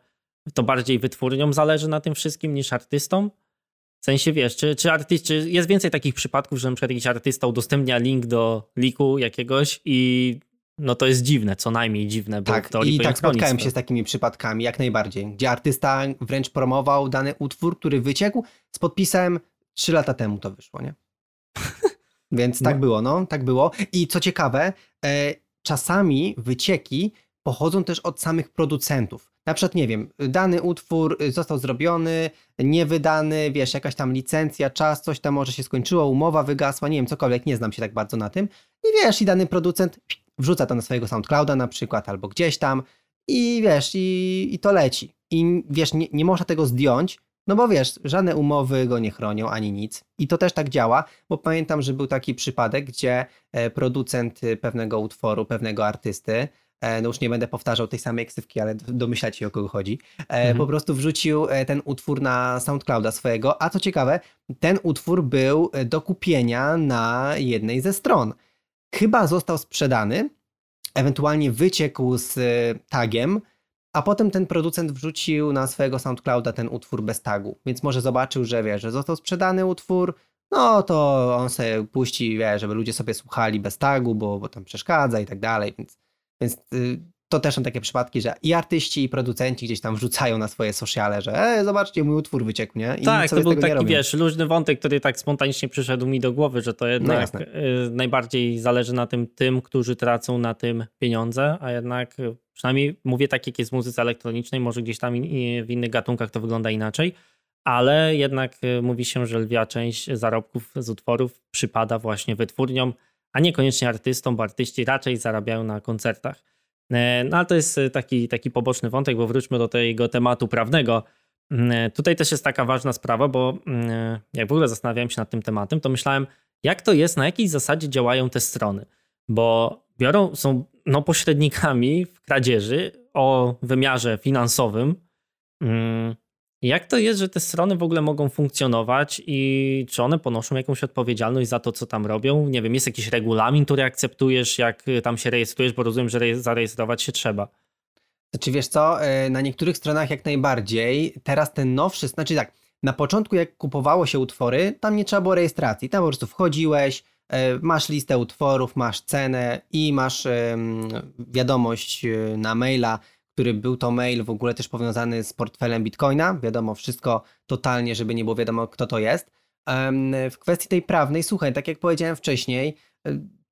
to bardziej wytwórniom zależy na tym wszystkim niż artystom? W sensie wiesz, czy, czy, artyst, czy jest więcej takich przypadków, że na przykład jakiś artysta udostępnia link do liku jakiegoś i no to jest dziwne, co najmniej dziwne. Bo tak, i tak spotkałem się z takimi przypadkami, jak najbardziej, gdzie artysta wręcz promował dany utwór, który wyciekł z podpisem 3 lata temu to wyszło, nie? Więc tak no. było, no, tak było. I co ciekawe, e, czasami wycieki pochodzą też od samych producentów. Na przykład, nie wiem, dany utwór został zrobiony, niewydany, wiesz, jakaś tam licencja, czas, coś tam może się skończyło, umowa wygasła, nie wiem, cokolwiek, nie znam się tak bardzo na tym. I wiesz, i dany producent wrzuca to na swojego SoundClouda na przykład, albo gdzieś tam i wiesz, i, i to leci. I wiesz, nie, nie można tego zdjąć, no bo wiesz, żadne umowy go nie chronią ani nic. I to też tak działa, bo pamiętam, że był taki przypadek, gdzie e, producent pewnego utworu, pewnego artysty, e, no już nie będę powtarzał tej samej ksywki, ale domyślacie o kogo chodzi, e, mhm. po prostu wrzucił ten utwór na SoundClouda swojego, a co ciekawe, ten utwór był do kupienia na jednej ze stron chyba został sprzedany, ewentualnie wyciekł z e, tagiem, a potem ten producent wrzucił na swojego SoundClouda ten utwór bez tagu. Więc może zobaczył, że wie, że został sprzedany utwór, no to on sobie puści, wie, żeby ludzie sobie słuchali bez tagu, bo, bo tam przeszkadza i tak dalej. Więc, więc y, to też są takie przypadki, że i artyści, i producenci gdzieś tam wrzucają na swoje sociale, że e, zobaczcie, mój utwór wyciekł, nie? I tak, to był taki, wiesz, luźny wątek, który tak spontanicznie przyszedł mi do głowy, że to jednak no najbardziej zależy na tym tym, którzy tracą na tym pieniądze, a jednak y, przynajmniej mówię tak, jak jest w muzyce elektronicznej, może gdzieś tam w innych gatunkach to wygląda inaczej, ale jednak y, mówi się, że lwia część zarobków z utworów przypada właśnie wytwórniom, a niekoniecznie artystom, bo artyści raczej zarabiają na koncertach. E, no ale to jest e, taki, taki poboczny wątek, bo wróćmy do tego tematu prawnego. mm, tutaj też jest taka ważna sprawa, bo mm, jak w ogóle zastanawiałem się nad tym tematem, to myślałem, jak to jest, na jakiej zasadzie działają te strony. Bo biorą, są no, pośrednikami w kradzieży o wymiarze finansowym. Jak to jest, że te strony w ogóle mogą funkcjonować i czy one ponoszą jakąś odpowiedzialność za to, co tam robią? Nie wiem, jest jakiś regulamin, który akceptujesz, jak tam się rejestrujesz, bo rozumiem, że zarejestrować się trzeba. Znaczy wiesz co, e, na niektórych stronach jak najbardziej, teraz ten nowszy, znaczy tak, na początku jak kupowało się utwory, tam nie trzeba było rejestracji, tam po prostu wchodziłeś, e, masz listę utworów, masz cenę i masz wiadomość na maila, który był to mail w ogóle też powiązany z portfelem Bitcoina. Wiadomo, wszystko totalnie, żeby nie było wiadomo, kto to jest. W kwestii tej prawnej, słuchaj, tak jak powiedziałem wcześniej,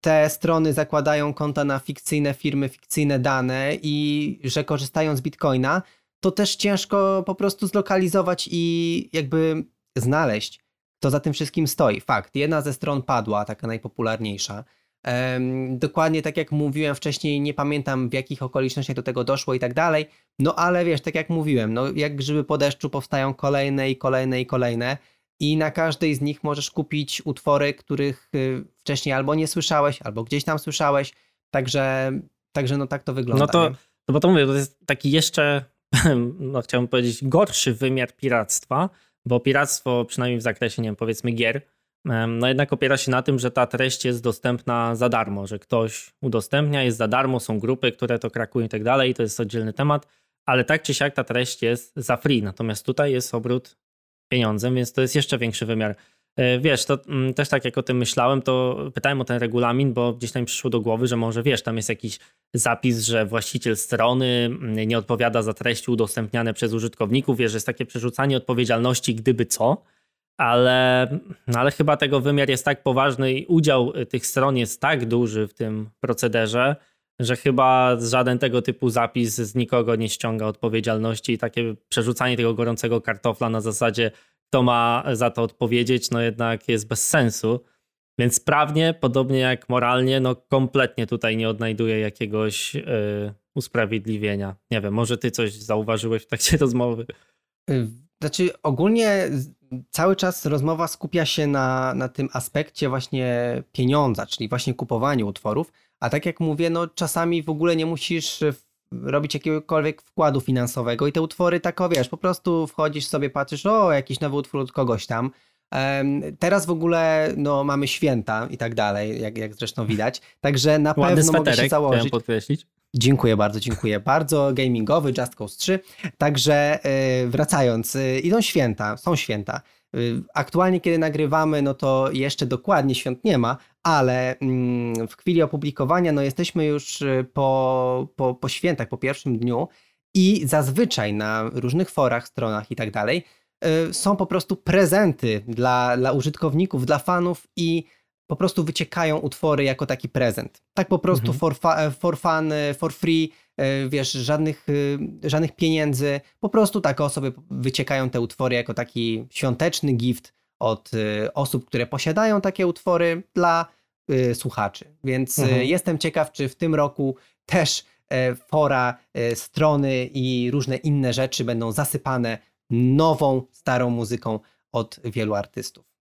te strony zakładają konta na fikcyjne firmy, fikcyjne dane i że korzystają z Bitcoina, to też ciężko po prostu zlokalizować i jakby znaleźć, kto za tym wszystkim stoi. Fakt, jedna ze stron padła, taka najpopularniejsza. Dokładnie tak jak mówiłem wcześniej, nie pamiętam w jakich okolicznościach do tego doszło i tak dalej. No ale wiesz, tak jak mówiłem, no jak grzyby po deszczu powstają kolejne i kolejne i kolejne i na każdej z nich możesz kupić utwory, których y, wcześniej albo nie słyszałeś, albo gdzieś tam słyszałeś, także, także no tak to wygląda. No to, no bo to mówię, to jest taki jeszcze, no chciałbym powiedzieć, gorszy wymiar piractwa, bo piractwo, przynajmniej w zakresie, nie wiem, powiedzmy gier, no jednak opiera się na tym, że ta treść jest dostępna za darmo, że ktoś udostępnia, jest za darmo, są grupy, które to krakują i tak dalej, to jest oddzielny temat, ale tak czy siak ta treść jest za free, natomiast tutaj jest obrót pieniądzem, więc to jest jeszcze większy wymiar. E, wiesz, to mm, też tak jak o tym myślałem, to pytałem o ten regulamin, bo gdzieś tam przyszło do głowy, że może wiesz, tam jest jakiś zapis, że właściciel strony mm, nie odpowiada za treści udostępniane przez użytkowników, wiesz, że jest takie przerzucanie odpowiedzialności, gdyby co, ale, no ale chyba tego wymiar jest tak poważny i udział tych stron jest tak duży w tym procederze, że chyba żaden tego typu zapis z nikogo nie ściąga odpowiedzialności i takie przerzucanie tego gorącego kartofla na zasadzie, kto ma za to odpowiedzieć, no jednak jest bez sensu. Więc prawnie, podobnie jak moralnie, no kompletnie tutaj nie odnajduję jakiegoś yy, usprawiedliwienia. Nie wiem, może ty coś zauważyłeś w trakcie rozmowy? Znaczy, ogólnie cały czas rozmowa skupia się na, na tym aspekcie właśnie pieniądza, czyli właśnie kupowaniu utworów, a tak jak mówię, no czasami w ogóle nie musisz e, robić jakiegokolwiek wkładu finansowego i te utwory tak, o wiesz, po prostu wchodzisz sobie, patrzysz, o, jakiś nowy utwór od kogoś tam. Teraz w ogóle no, mamy święta i tak dalej, jak, jak zresztą widać. Także na Ładny pewno mogę się założyć. podkreślić. Dziękuję bardzo, dziękuję bardzo. Gamingowy, Just Cause 3. Także yy, wracając, yy, idą święta, są święta. Yy, aktualnie, kiedy nagrywamy, no to jeszcze dokładnie świąt nie ma, ale mm, w chwili opublikowania, no jesteśmy już po, po, po świętach, po pierwszym dniu i zazwyczaj na różnych forach, stronach i tak dalej są po prostu prezenty dla, dla użytkowników, dla fanów i po prostu wyciekają utwory jako taki prezent. Tak po prostu mhm. for, fa, for fun, for free, e, wiesz, żadnych, e, żadnych pieniędzy. Po prostu tak osoby wyciekają te utwory jako taki świąteczny gift od e, osób, które posiadają takie utwory dla słuchaczy. Więc mhm. jestem ciekaw, czy w tym roku też fora, strony i różne inne rzeczy będą zasypane nową, starą muzyką od wielu artystów.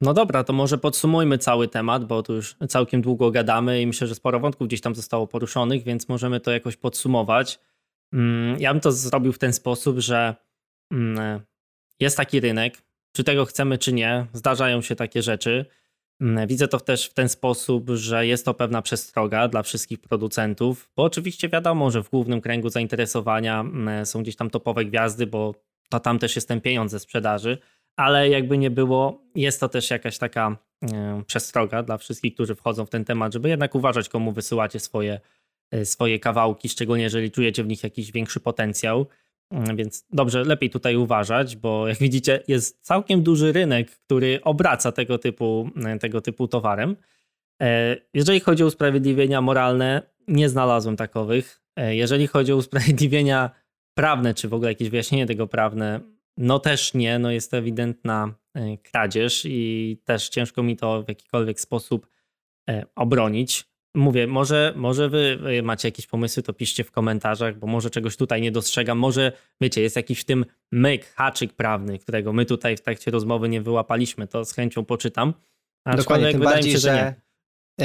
No dobra, to może podsumujmy cały temat, bo tu już całkiem długo gadamy i myślę, że sporo wątków gdzieś tam zostało poruszonych, więc możemy to jakoś podsumować. Mm, ja bym to zrobił w ten sposób, że mm, jest taki rynek, czy tego chcemy, czy nie, zdarzają się takie rzeczy. Mm, widzę to też w ten sposób, że jest to pewna przestroga dla wszystkich producentów, bo oczywiście wiadomo, że w głównym kręgu zainteresowania są gdzieś tam topowe gwiazdy, bo to tam też jest ten pieniądz ze sprzedaży ale jakby nie było, jest to też jakaś taka e, przestroga dla wszystkich, którzy wchodzą w ten temat, żeby jednak uważać, komu wysyłacie swoje, e, swoje kawałki, szczególnie jeżeli czujecie w nich jakiś większy potencjał. Mm, więc dobrze, lepiej tutaj uważać, bo jak widzicie, jest całkiem duży rynek, który obraca tego typu, e, tego typu towarem. Jeżeli chodzi o usprawiedliwienia moralne, nie znalazłem takowych. Jeżeli chodzi o usprawiedliwienia prawne, czy w ogóle jakieś wyjaśnienie tego prawne, no też nie, no jest to ewidentna e, kradzież i też ciężko mi to w jakikolwiek sposób e, obronić. mówię, może, może wy macie jakieś pomysły, to piszcie w komentarzach, bo może czegoś tutaj nie dostrzegam. Może, wiecie, jest jakiś w tym myk, haczyk prawny, którego my tutaj w trakcie rozmowy nie wyłapaliśmy, to z chęcią poczytam. Dokładnie, tym bardziej, się, że, że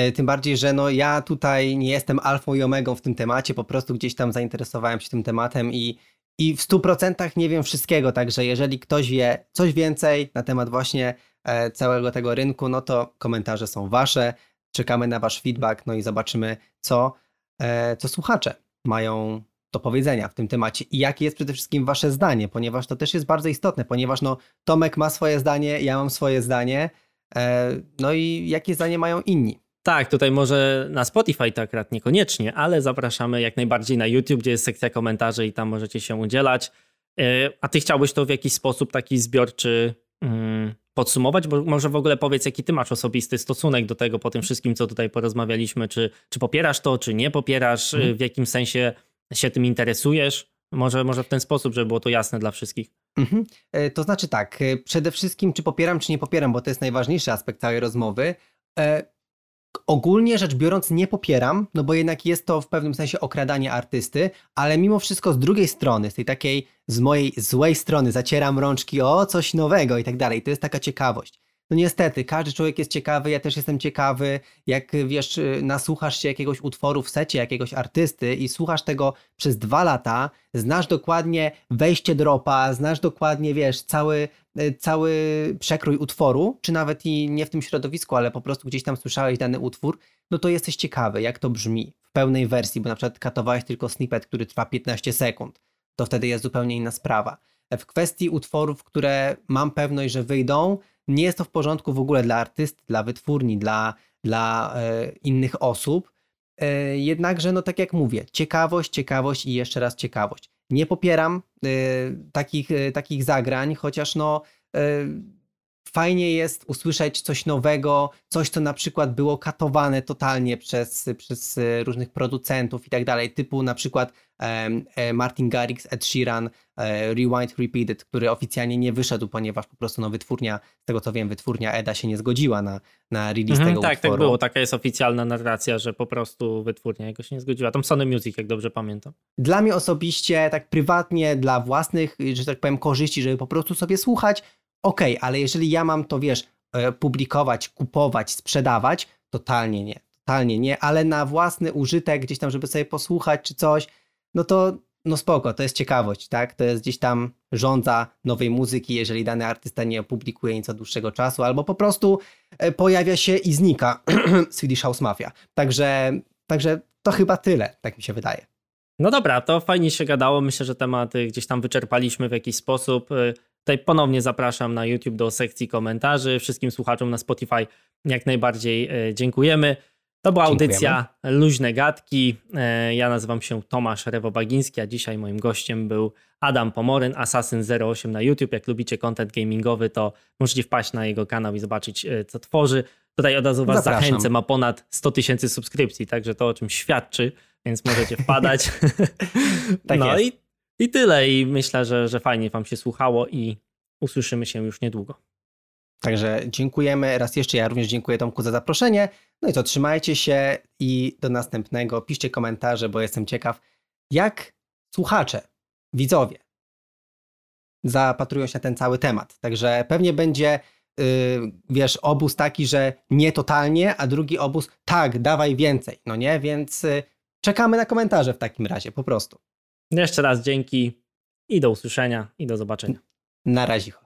e, tym bardziej, że no ja tutaj nie jestem alfą i omegą w tym temacie, po prostu gdzieś tam zainteresowałem się tym tematem i, i w 100% nie wiem wszystkiego, także jeżeli ktoś wie coś więcej na temat właśnie e, całego tego rynku, no to komentarze są wasze. Czekamy na Wasz feedback, no i zobaczymy, co, e, co słuchacze mają do powiedzenia w tym temacie i jakie jest przede wszystkim Wasze zdanie, ponieważ to też jest bardzo istotne, ponieważ no, Tomek ma swoje zdanie, ja mam swoje zdanie, e, no i jakie zdanie mają inni. Tak, tutaj może na Spotify to akurat niekoniecznie, ale zapraszamy jak najbardziej na YouTube, gdzie jest sekcja komentarzy i tam możecie się udzielać. E, a ty chciałbyś to w jakiś sposób taki zbiorczy mm, podsumować, bo może w ogóle powiedz, jaki ty masz osobisty stosunek do tego po tym wszystkim, co tutaj porozmawialiśmy, czy, czy popierasz to, czy nie popierasz, mhm. w jakim sensie się tym interesujesz? Może, może w ten sposób, żeby było to jasne dla wszystkich. Mhm. E, to znaczy tak, e, przede wszystkim czy popieram, czy nie popieram, bo to jest najważniejszy aspekt całej rozmowy. Ogólnie rzecz biorąc nie popieram, no bo jednak jest to w pewnym sensie okradanie artysty, ale mimo wszystko z drugiej strony, z tej takiej z mojej złej strony zacieram rączki o coś nowego i tak dalej. To jest taka ciekawość. No niestety, każdy człowiek jest ciekawy, ja też jestem ciekawy, jak wiesz, nasłuchasz się jakiegoś utworu w secie jakiegoś artysty i słuchasz tego przez dwa lata, znasz dokładnie wejście dropa, znasz dokładnie, wiesz, cały, e, cały przekrój utworu, czy nawet i nie w tym środowisku, ale po prostu gdzieś tam słyszałeś dany utwór, no to jesteś ciekawy, jak to brzmi w pełnej wersji, bo na przykład katowałeś tylko snippet, który trwa 15 sekund, to wtedy jest zupełnie inna sprawa. W kwestii utworów, które mam pewność, że wyjdą, nie jest to w porządku w ogóle dla artysty, dla wytwórni, dla, dla e, innych osób. E, jednakże, no tak jak mówię, ciekawość, ciekawość i jeszcze raz ciekawość. Nie popieram e, takich, takich zagrań, chociaż no fajnie jest usłyszeć coś nowego, coś, co na przykład było katowane totalnie przez, przez e, różnych producentów i tak dalej, typu na przykład e, Martin Garrix, Ed Sheeran, e, Rewind Repeated, który oficjalnie nie wyszedł, ponieważ po prostu no, wytwórnia, z tego co wiem, wytwórnia Eda się nie zgodziła na, na release mhm, tego tak, utworu. Tak, było, taka jest oficjalna narracja, że po prostu wytwórnia jego się nie zgodziła. Tam Sony Music, jak dobrze pamiętam. Dla mnie osobiście, tak prywatnie, dla własnych, że tak powiem, korzyści, żeby po prostu sobie słuchać, Okej, okay, ale jeżeli ja mam to, wiesz, e, publikować, kupować, sprzedawać, totalnie nie. Totalnie nie, ale na własny użytek, gdzieś tam, żeby sobie posłuchać czy coś, no to no spoko, to jest ciekawość, tak? To jest gdzieś tam rządza nowej muzyki, jeżeli dany artysta nie opublikuje nic od dłuższego czasu, albo po prostu e, pojawia się i znika Swedish House Mafia. Także, także to chyba tyle, tak mi się wydaje. No dobra, to fajnie się gadało. Myślę, że tematy gdzieś tam wyczerpaliśmy w jakiś sposób. Tutaj ponownie zapraszam na YouTube do sekcji komentarzy. Wszystkim słuchaczom na Spotify jak najbardziej e, dziękujemy. To była audycja Luźne Gadki. E, ja nazywam się Tomasz Rewo-Bagiński, a dzisiaj moim gościem był Adam Pomoryn, Assassin08 na YouTube. Jak lubicie content gamingowy, to możecie wpaść na jego kanał i zobaczyć, e, co tworzy. Tutaj od razu was Zapraszam. zachęcę, ma ponad 100 tysięcy subskrypcji, także to o czym świadczy, więc możecie wpadać. tak no jest. i i tyle. I myślę, że, że fajnie Wam się słuchało i usłyszymy się już niedługo. Także dziękujemy raz jeszcze. Ja również dziękuję Tomku za zaproszenie. No i to trzymajcie się i do następnego. Piszcie komentarze, bo jestem ciekaw, jak słuchacze, widzowie zapatrują się na ten cały temat. Także pewnie będzie, yy, wiesz, obóz taki, że nie totalnie, a drugi obóz tak, dawaj więcej. No nie, więc yy, czekamy na komentarze w takim razie, po prostu. Jeszcze raz dzięki i do usłyszenia i do zobaczenia. Na razie.